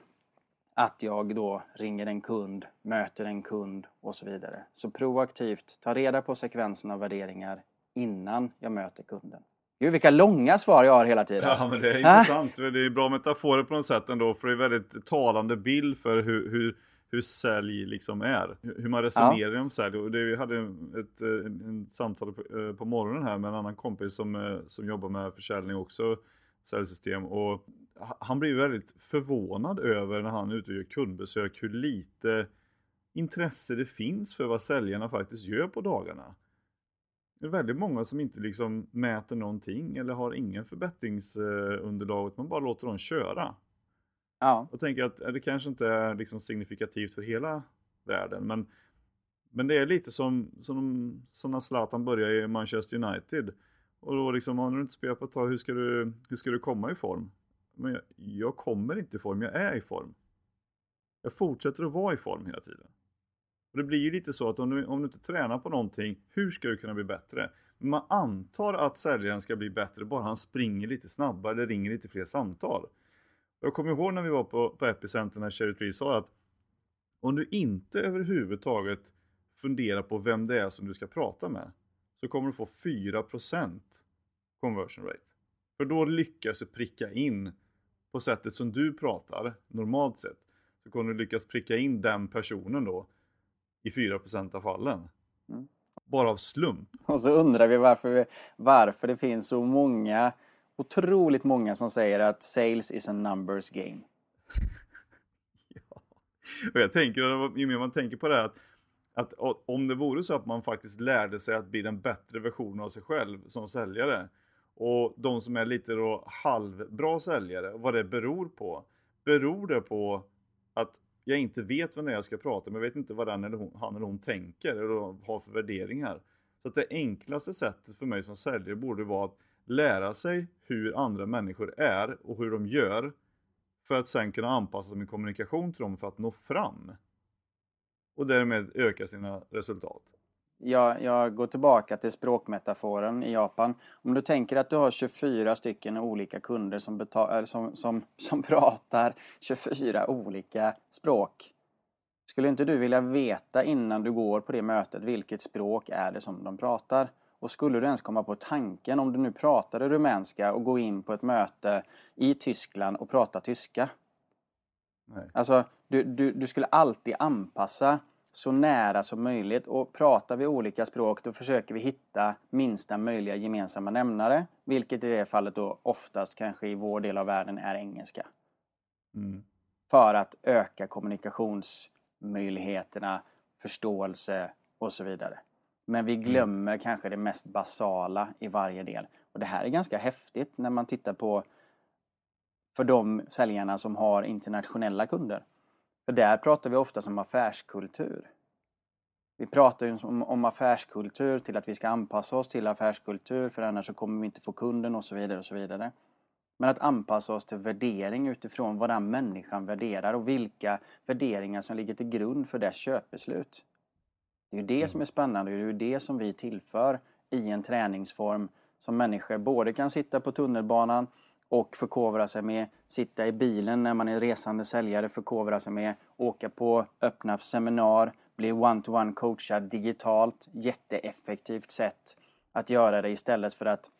att jag då ringer en kund, möter en kund och så vidare. Så proaktivt, ta reda på sekvensen av värderingar innan jag möter kunden. Gud vilka långa svar jag har hela tiden. Ja men det är intressant. Det är bra metaforer på något sätt ändå för det är väldigt talande bild för hur, hur, hur sälj liksom är. Hur man resonerar ja. om sälj. Och det, vi hade ett, en, en samtal på, eh, på morgonen här med en annan kompis som, eh, som jobbar med försäljning också, säljsystem. Och han blir väldigt förvånad över när han är ute och gör kundbesök hur lite intresse det finns för vad säljarna faktiskt gör på dagarna. Det är väldigt många som inte liksom mäter någonting eller har ingen förbättringsunderlag, man bara låter dem köra. Ja. Jag tänker att det kanske inte är liksom signifikativt för hela världen, men, men det är lite som, som, som när Zlatan började i Manchester United. Och då liksom, har du inte spelar på ett tag, hur ska du, hur ska du komma i form? Men jag, jag kommer inte i form, jag är i form. Jag fortsätter att vara i form hela tiden. Och det blir ju lite så att om du, om du inte tränar på någonting, hur ska du kunna bli bättre? Man antar att säljaren ska bli bättre bara han springer lite snabbare eller ringer lite fler samtal. Jag kommer ihåg när vi var på, på Epicenter när Cherry Tree sa att om du inte överhuvudtaget funderar på vem det är som du ska prata med så kommer du få 4% conversion rate. För då lyckas du pricka in på sättet som du pratar normalt sett. Så kommer du lyckas pricka in den personen då i 4% av fallen. Mm. Bara av slump. Och så undrar vi varför, varför det finns så många, otroligt många som säger att sales is a numbers game. [LAUGHS] ja. Och jag tänker, ju mer man tänker på det här, att, att om det vore så att man faktiskt lärde sig att bli den bättre versionen av sig själv som säljare och de som är lite då halvbra säljare, vad det beror på. Beror det på att jag inte vet vem det är jag ska prata med, jag vet inte vad den eller hon, han eller hon tänker eller har för värderingar. Så att det enklaste sättet för mig som säljare borde vara att lära sig hur andra människor är och hur de gör för att sen kunna anpassa min kommunikation till dem för att nå fram. Och därmed öka sina resultat. Jag, jag går tillbaka till språkmetaforen i Japan. Om du tänker att du har 24 stycken olika kunder som, betal, som, som, som [LAUGHS] pratar 24 olika språk. Skulle inte du vilja veta innan du går på det mötet vilket språk är det som de pratar? Och skulle du ens komma på tanken om du nu pratade rumänska och gå in på ett möte i Tyskland och prata tyska? Nej. Alltså, du, du, du skulle alltid anpassa så nära som möjligt och pratar vi olika språk då försöker vi hitta minsta möjliga gemensamma nämnare. Vilket i det fallet då oftast kanske i vår del av världen är engelska. Mm. För att öka kommunikationsmöjligheterna, förståelse och så vidare. Men vi Mm. glömmer mm. kanske det mest basala i varje del. Och det här är ganska häftigt när man tittar på för de säljarna som har internationella kunder. För där pratar vi ofta om affärskultur. Vi pratar ju om, om affärskultur till att vi ska anpassa oss till affärskultur för annars så kommer vi inte få kunden och så vidare och så vidare. Men att anpassa oss till värdering utifrån vad den människan värderar och vilka värderingar som ligger till grund för dess köpbeslut. Det är ju det som är spännande och det är ju det som vi tillför i en träningsform som människor både kan sitta på tunnelbanan och förkovra sig med, sitta i bilen när man är resande säljare, förkovra sig med, åka på öppna seminar, bli one-to-one coachad digitalt, jätteeffektivt sätt att göra det istället för att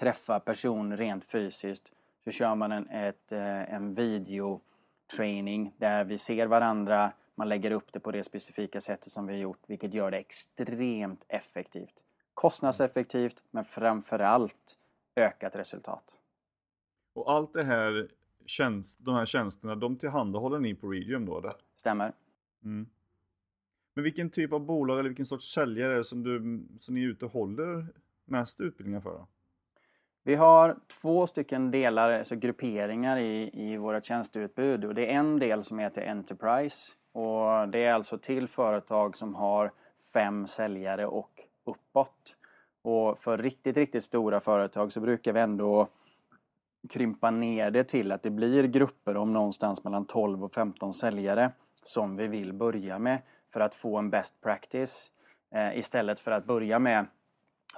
träffa person rent fysiskt. Så kör man en, ett, eh, en videotraining där vi ser varandra, man lägger upp det på det specifika sättet som vi har gjort, vilket gör det extremt effektivt. Kostnadseffektivt, men framförallt ökat resultat. Och allt det här tjänst, de här tjänsterna, de tillhandahåller ni på Region då? Där? Stämmer. Mm. Men vilken typ av bolag eller vilken sorts säljare är det som, du, som ni är ute och håller mest utbildningar för? Då? Vi har två stycken delar, alltså grupperingar i, i våra tjänsteutbud. Och det är en del som heter Enterprise. Och det är alltså till företag som har fem säljare och uppåt. Och för riktigt, riktigt stora företag så brukar vi ändå krympa ner det till att det blir grupper om någonstans mellan 12 och 15 säljare som vi vill börja med för att få en best practice eh, istället för att börja med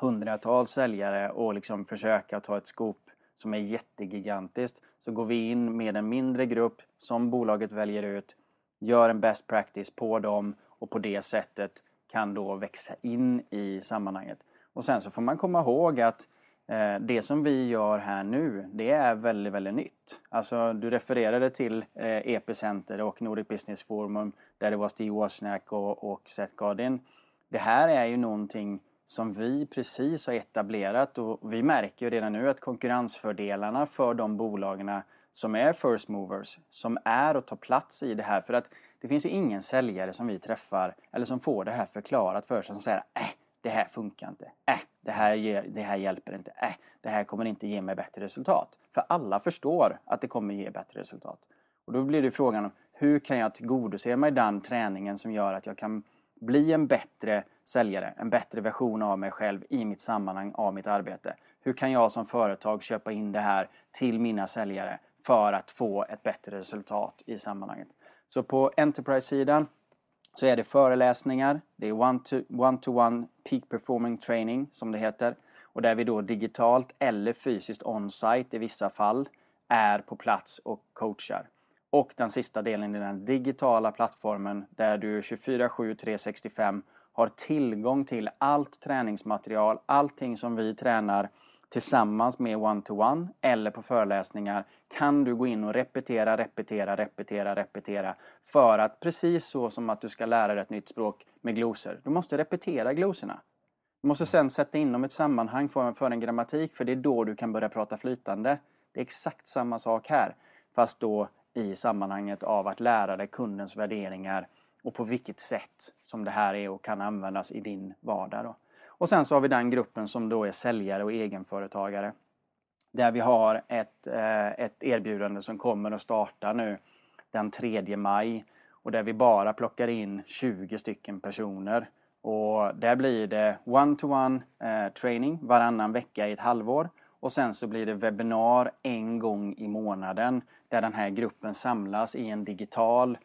hundratals säljare och liksom försöka ta ett skop som är jättegigantiskt så går vi in med en mindre grupp som bolaget väljer ut, gör en best practice på dem och på det sättet kan då växa in i sammanhanget. Och sen så får man komma ihåg att Eh, Eh, det som vi gör här nu, det är väldigt, väldigt nytt. Alltså, du refererade till eh, Epicenter och Nordic Business Forum där det var Steve Wozniak och, och Seth Godin. Det här är ju någonting som vi precis har etablerat och vi märker ju redan nu att konkurrensfördelarna för de bolagen som är first movers, som är och tar plats i det här. För att det finns ju ingen säljare som vi träffar eller som får det här förklarat för sig som säger äh, det här funkar inte. Äh, det här, ger, det här hjälper inte. Äh, det här kommer inte ge mig bättre resultat. För alla förstår att det kommer ge bättre resultat. Och då blir det frågan om hur kan jag tillgodose mig den träningen som gör att jag kan bli en bättre säljare, en bättre version av mig själv i mitt sammanhang av mitt arbete. Hur kan jag som företag köpa in det här till mina säljare för att få ett bättre resultat i sammanhanget? Så på Enterprise-sidan så är det föreläsningar, det är one-to-one peak performing training som det heter. Och där vi då digitalt eller fysiskt on-site i vissa fall är på plats och coachar. Och den sista delen är den digitala plattformen där du 24-7 365 har tillgång till allt träningsmaterial, allting som vi tränar tillsammans med one-to-one eller på föreläsningar kan du gå in och repetera, repetera, repetera, repetera för att precis så som att du ska lära dig ett nytt språk med glosor. Du måste repetera glosorna. Du måste sen sätta in dem i ett sammanhang för, för en grammatik för det är då du kan börja prata flytande. Det är exakt samma sak här fast då i sammanhanget av att lära dig kundens värderingar och på vilket sätt som det här är och kan användas i din vardag. Då. Och sen så har vi den gruppen som då är säljare och egenföretagare. Där vi har ett, eh, ett erbjudande som kommer att starta nu den 3 maj och där vi bara plockar in 20 stycken personer. Och där blir det one-to-one -one, training varannan vecka i ett halvår och sen så blir det webbinar en gång i månaden där den här gruppen samlas i en digital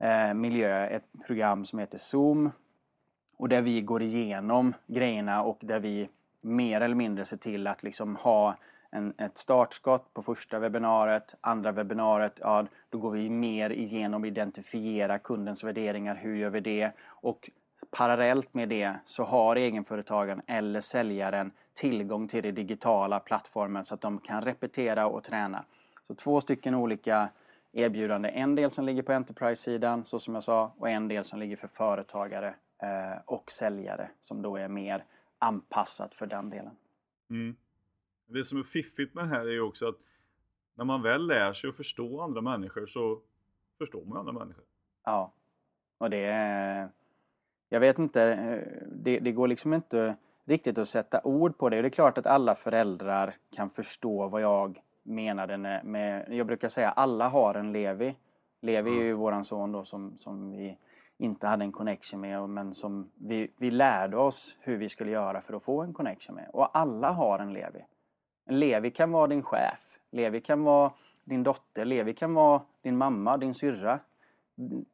eh, miljö, ett program som heter Zoom och där vi går igenom grejerna och där vi mer eller mindre ser till att liksom ha en, ett startskott på första webbinariet, andra webbinariet, ja, då går vi mer igenom och identifiera kundens värderingar, hur gör vi det? Och parallellt med det så har egenföretagaren eller säljaren tillgång till den digitala plattformen så att de kan repetera och träna. Så två stycken olika erbjudanden. En del som ligger på Enterprise-sidan, så som jag sa, och en del som ligger för företagare och säljare som då är mer anpassat för den delen. Mm. Det som är fiffigt med det här är ju också att när man väl lär sig att förstå andra människor så förstår man andra människor. Ja, och det är... Jag vet inte, eh, det, det går liksom inte riktigt att sätta ord på det. Och det är klart att alla föräldrar kan förstå vad jag menade med... Jag brukar säga alla har en Levi. Levi är ju våran son då som, som vi inte hade en connection med men som vi, vi lärde oss hur vi skulle göra för att få en connection med. Och alla har en Levi. En Levi kan vara din chef. Levi kan vara din dotter. Levi kan vara din mamma, din syrra.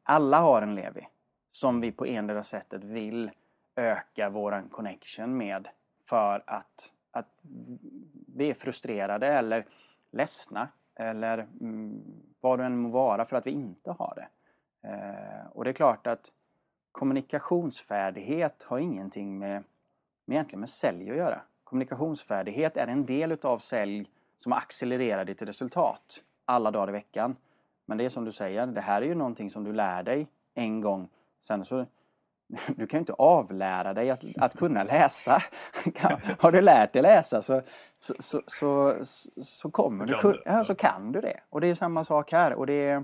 Alla har en Levi som vi på endera sättet vill öka våran connection med för att, att vi är frustrerade eller ledsna eller mm, vad det än må vara för att vi inte har det. Eh, och det är klart att kommunikationsfärdighet har ingenting med, med egentligen med sälj att göra. Kommunikationsfärdighet är en del utav sälj som accelererar ditt resultat alla dagar i veckan. Men det är som du säger, det här är ju någonting som du lär dig en gång. Sen så [LAUGHS] du kan ju inte avlära dig att, att kunna läsa. [LAUGHS] Har du lärt dig läsa så, så, så, så, så kommer så du, ja, så kan du det. Och det är samma sak här. Och det är,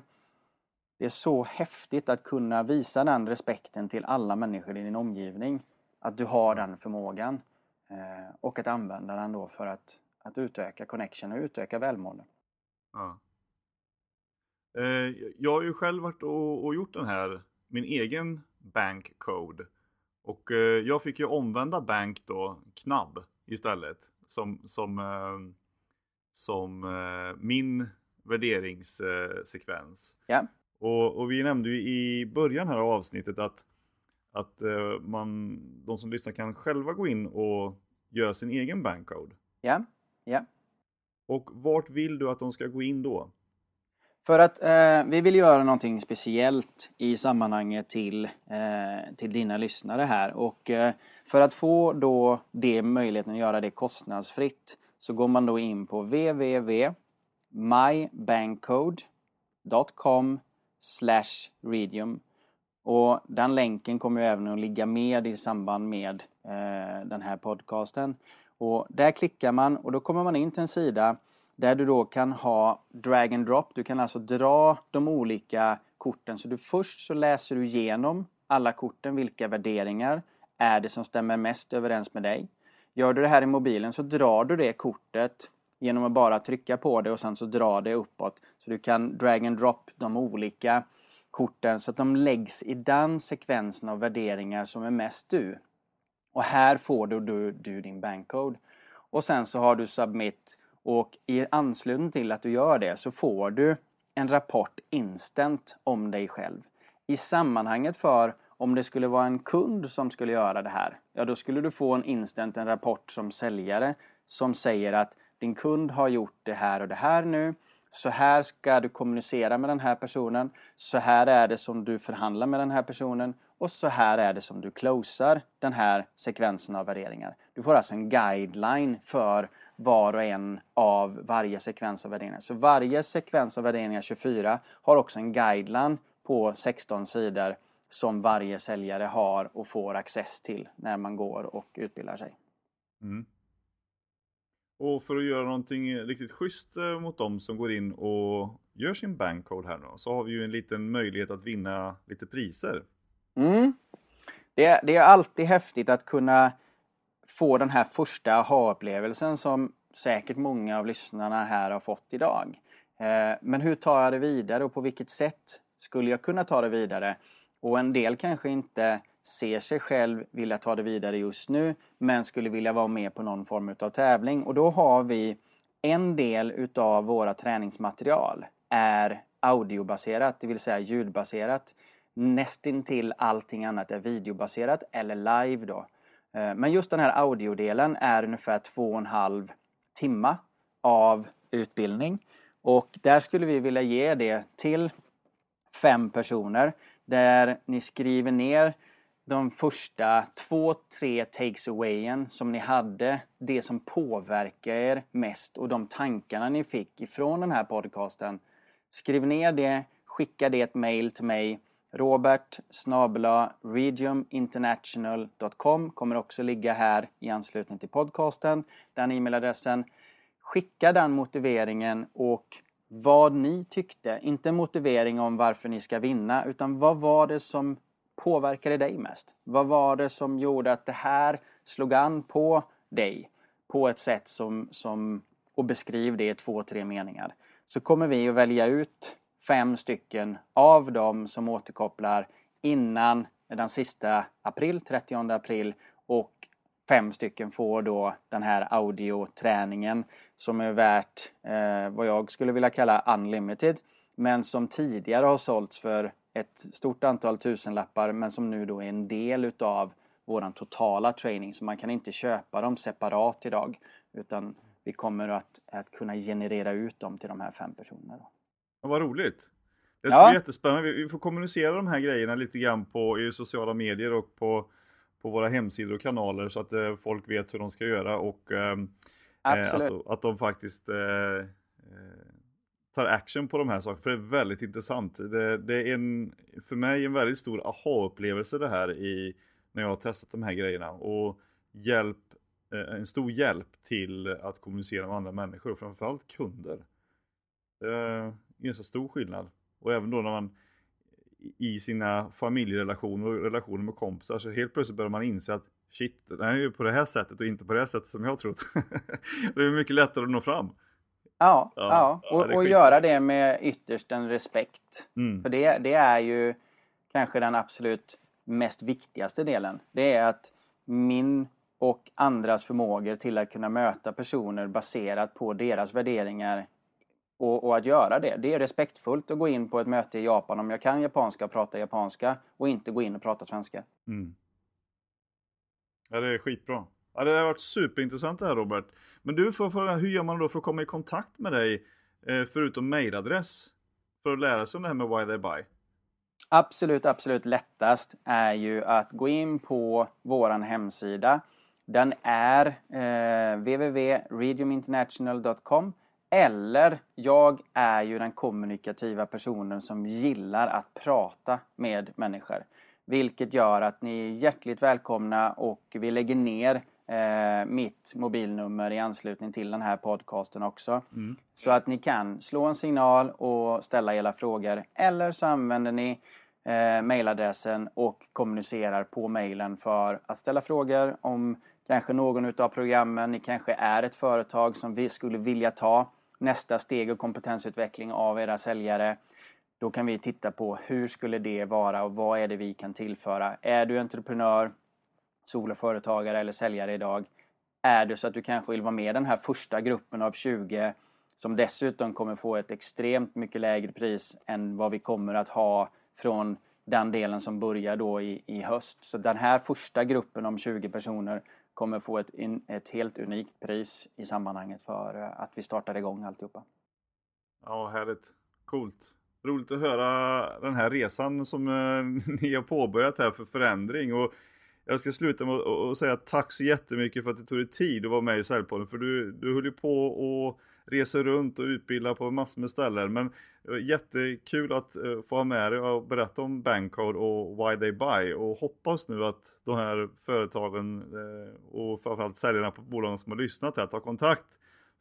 det är så häftigt att kunna visa den respekten till alla människor i din omgivning. Att du har den förmågan. Eh, och att använda den då för att, att utöka connection och utöka välmående. Ja. Eh, jag har ju själv varit och, och gjort den här, min egen bank code. Och eh, jag fick ju omvända bank då, knabb istället. Som, som, som min värderingssekvens. Ja. Och, och, vi nämnde ju i början här av avsnittet att, att eh, man, de som lyssnar kan själva gå in och göra sin egen bankcode. Ja, ja. Och vart vill du att de ska gå in då? För att eh, vi vill göra någonting speciellt i sammanhanget till, eh, till dina lyssnare här och eh, för att få då det möjligheten att göra det kostnadsfritt så går man då in på www.mybankcode.com Slash Redium och den länken kommer även att ligga med i samband med eh, den här podcasten. Och där klickar man och då kommer man in till en sida där du då kan ha drag and drop. Du kan alltså dra de olika korten. Så du först så läser du igenom alla korten. Vilka värderingar är det som stämmer mest överens med dig? Gör du det här i mobilen så drar du det kortet genom att bara trycka på det och sen så dra det uppåt. Så du kan drag and drop de olika korten så att de läggs i den sekvensen av värderingar som är mest du. Och här får du, du, du din bankcode. Och sen så har du submit och i anslutning till att du gör det så får du en rapport instant om dig själv. I sammanhanget för om det skulle vara en kund som skulle göra det här, ja då skulle du få en instant, en rapport som säljare som säger att din kund har gjort det här och det här nu. Så här ska du kommunicera med den här personen. Så här är det som du förhandlar med den här personen. Och så här är det som du closar den här sekvensen av värderingar. Du får alltså en guideline för var och en av varje sekvens av värderingar. Så varje sekvens av värderingar 24 har också en guideline på 16 sidor som varje säljare har och får access till när man går och utbildar sig. Mm. Och för att göra någonting riktigt schysst eh, mot dem som går in och gör sin bankcode här nu så har vi ju en liten möjlighet att vinna lite priser. Mm. Det, är, det är alltid häftigt att kunna få den här första aha-upplevelsen som säkert många av lyssnarna här har fått idag. Eh, men hur tar jag det vidare och på vilket sätt skulle jag kunna ta det vidare? Och en del kanske inte ser sig själv vilja ta det vidare just nu men skulle vilja vara med på någon form av tävling. Och då har vi en del utav våra träningsmaterial är audiobaserat, det vill säga ljudbaserat. Nästintill allting annat är videobaserat eller live då. Eh, men just den här audiodelen är ungefär två och en halv timma av utbildning. Och där skulle vi vilja ge det till fem personer där ni skriver ner de första två, tre takes awayen som ni hade, det som påverkar er mest och de tankarna ni fick ifrån den här podcasten. Skriv ner det, skicka det ett mail till mig. Robert snabela regiuminternational.com kommer också ligga här i anslutning till podcasten, den e-mailadressen. Skicka den motiveringen och vad ni tyckte. Inte motivering om varför ni ska vinna, utan vad var det som påverkade dig mest? Vad var det som gjorde att det här slog an på dig på ett sätt som, som och beskriv det i två, tre meningar. Så kommer vi att välja ut fem stycken av dem som återkopplar innan den sista april, 30 april och fem stycken får då den här audioträningen som är värt eh, vad jag skulle vilja kalla unlimited men som tidigare har sålts för ett stort antal tusenlappar men som nu då är en del utav våran totala training så man kan inte köpa dem separat idag utan vi kommer att, att kunna generera ut dem till de här fem personerna. Ja, vad roligt! Det ska ja. bli jättespännande. Vi får kommunicera de här grejerna lite grann på i sociala medier och på, på våra hemsidor och kanaler så att eh, folk vet hur de ska göra och ehm, eh, att, att de faktiskt eh tar action på de här sakerna. För det är väldigt intressant. Det, det är en, för mig en väldigt stor aha-upplevelse det här i, när jag har testat de här grejerna. Och hjälp, eh, en stor hjälp till att kommunicera med andra människor, framförallt kunder. Det är en ganska stor skillnad. Och även då när man i sina familjerelationer och relationer med kompisar så helt plötsligt börjar man inse att shit, det här är ju på det här sättet och inte på det här sättet som jag har trott. [LAUGHS] det är mycket lättare att nå fram. Ja, ja, ja. och, och göra det med ytterst en respekt. Mm. För det, det är ju kanske den absolut mest viktigaste delen. Det är att min och andras förmågor till att kunna möta personer baserat på deras värderingar och, och, att göra det. Det är respektfullt att gå in på ett möte i Japan om jag kan japanska och prata japanska och inte gå in och prata svenska. Mm. Ja, det är skitbra. Ja, det har varit superintressant det här Robert. Men du, får fråga, hur gör man då för att komma i kontakt med dig eh, förutom mailadress? För att lära sig om det här med Why They Buy? Absolut, absolut lättast är ju att gå in på våran hemsida. Den är eh, www.rediuminternational.com eller jag är ju den kommunikativa personen som gillar att prata med människor. Vilket gör att ni är hjärtligt välkomna och vi lägger ner eh, mitt mobilnummer i anslutning till den här podcasten också. Mm. Så att ni kan slå en signal och ställa era frågor. Eller så använder ni eh, mailadressen och kommunicerar på mailen för att ställa frågor om kanske någon utav programmen. Ni kanske är ett företag som vi skulle vilja ta nästa steg och kompetensutveckling av era säljare. Då kan vi titta på hur skulle det vara och vad är det vi kan tillföra. Är du entreprenör, soloföretagare eller säljare idag? Är det så att du kanske vill vara med i den här första gruppen av 20 som dessutom kommer få ett extremt mycket lägre pris än vad vi kommer att ha från den delen som börjar då i, i höst. Så den här första gruppen om 20 personer kommer få ett, ett helt unikt pris i sammanhanget för eh, att vi startar igång alltihopa. Ja, härligt. Coolt. Roligt att höra den här resan som eh, [LAUGHS] ni har påbörjat här för förändring. Och jag ska sluta med att säga tack så jättemycket för att du tog dig tid att vara med i Säljpodden. För du, du höll ju på och reser runt och utbildar på massor med ställen. Men eh, jättekul att uh, få ha med dig och berätta om Bankcode och Why They Buy. Och hoppas nu att de här företagen uh, och framförallt säljarna på bolagen som har lyssnat här tar kontakt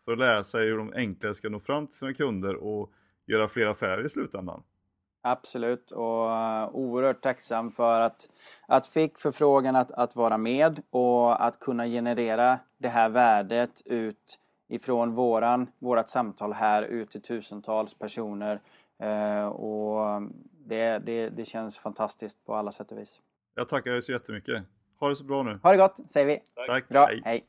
för att lära sig hur de enklare ska nå fram till sina kunder och göra fler affärer i slutändan. Absolut och uh, oerhört tacksam för att, att fick förfrågan att, att vara med och att kunna generera det här värdet ut ifrån våran, vårat samtal här ut till tusentals personer. Uh, och det, det, det känns fantastiskt på alla sätt och vis. Jag tackar dig så jättemycket. Ha det så bra nu. Ha det gott säger vi. Tack. Bra. hej. hej.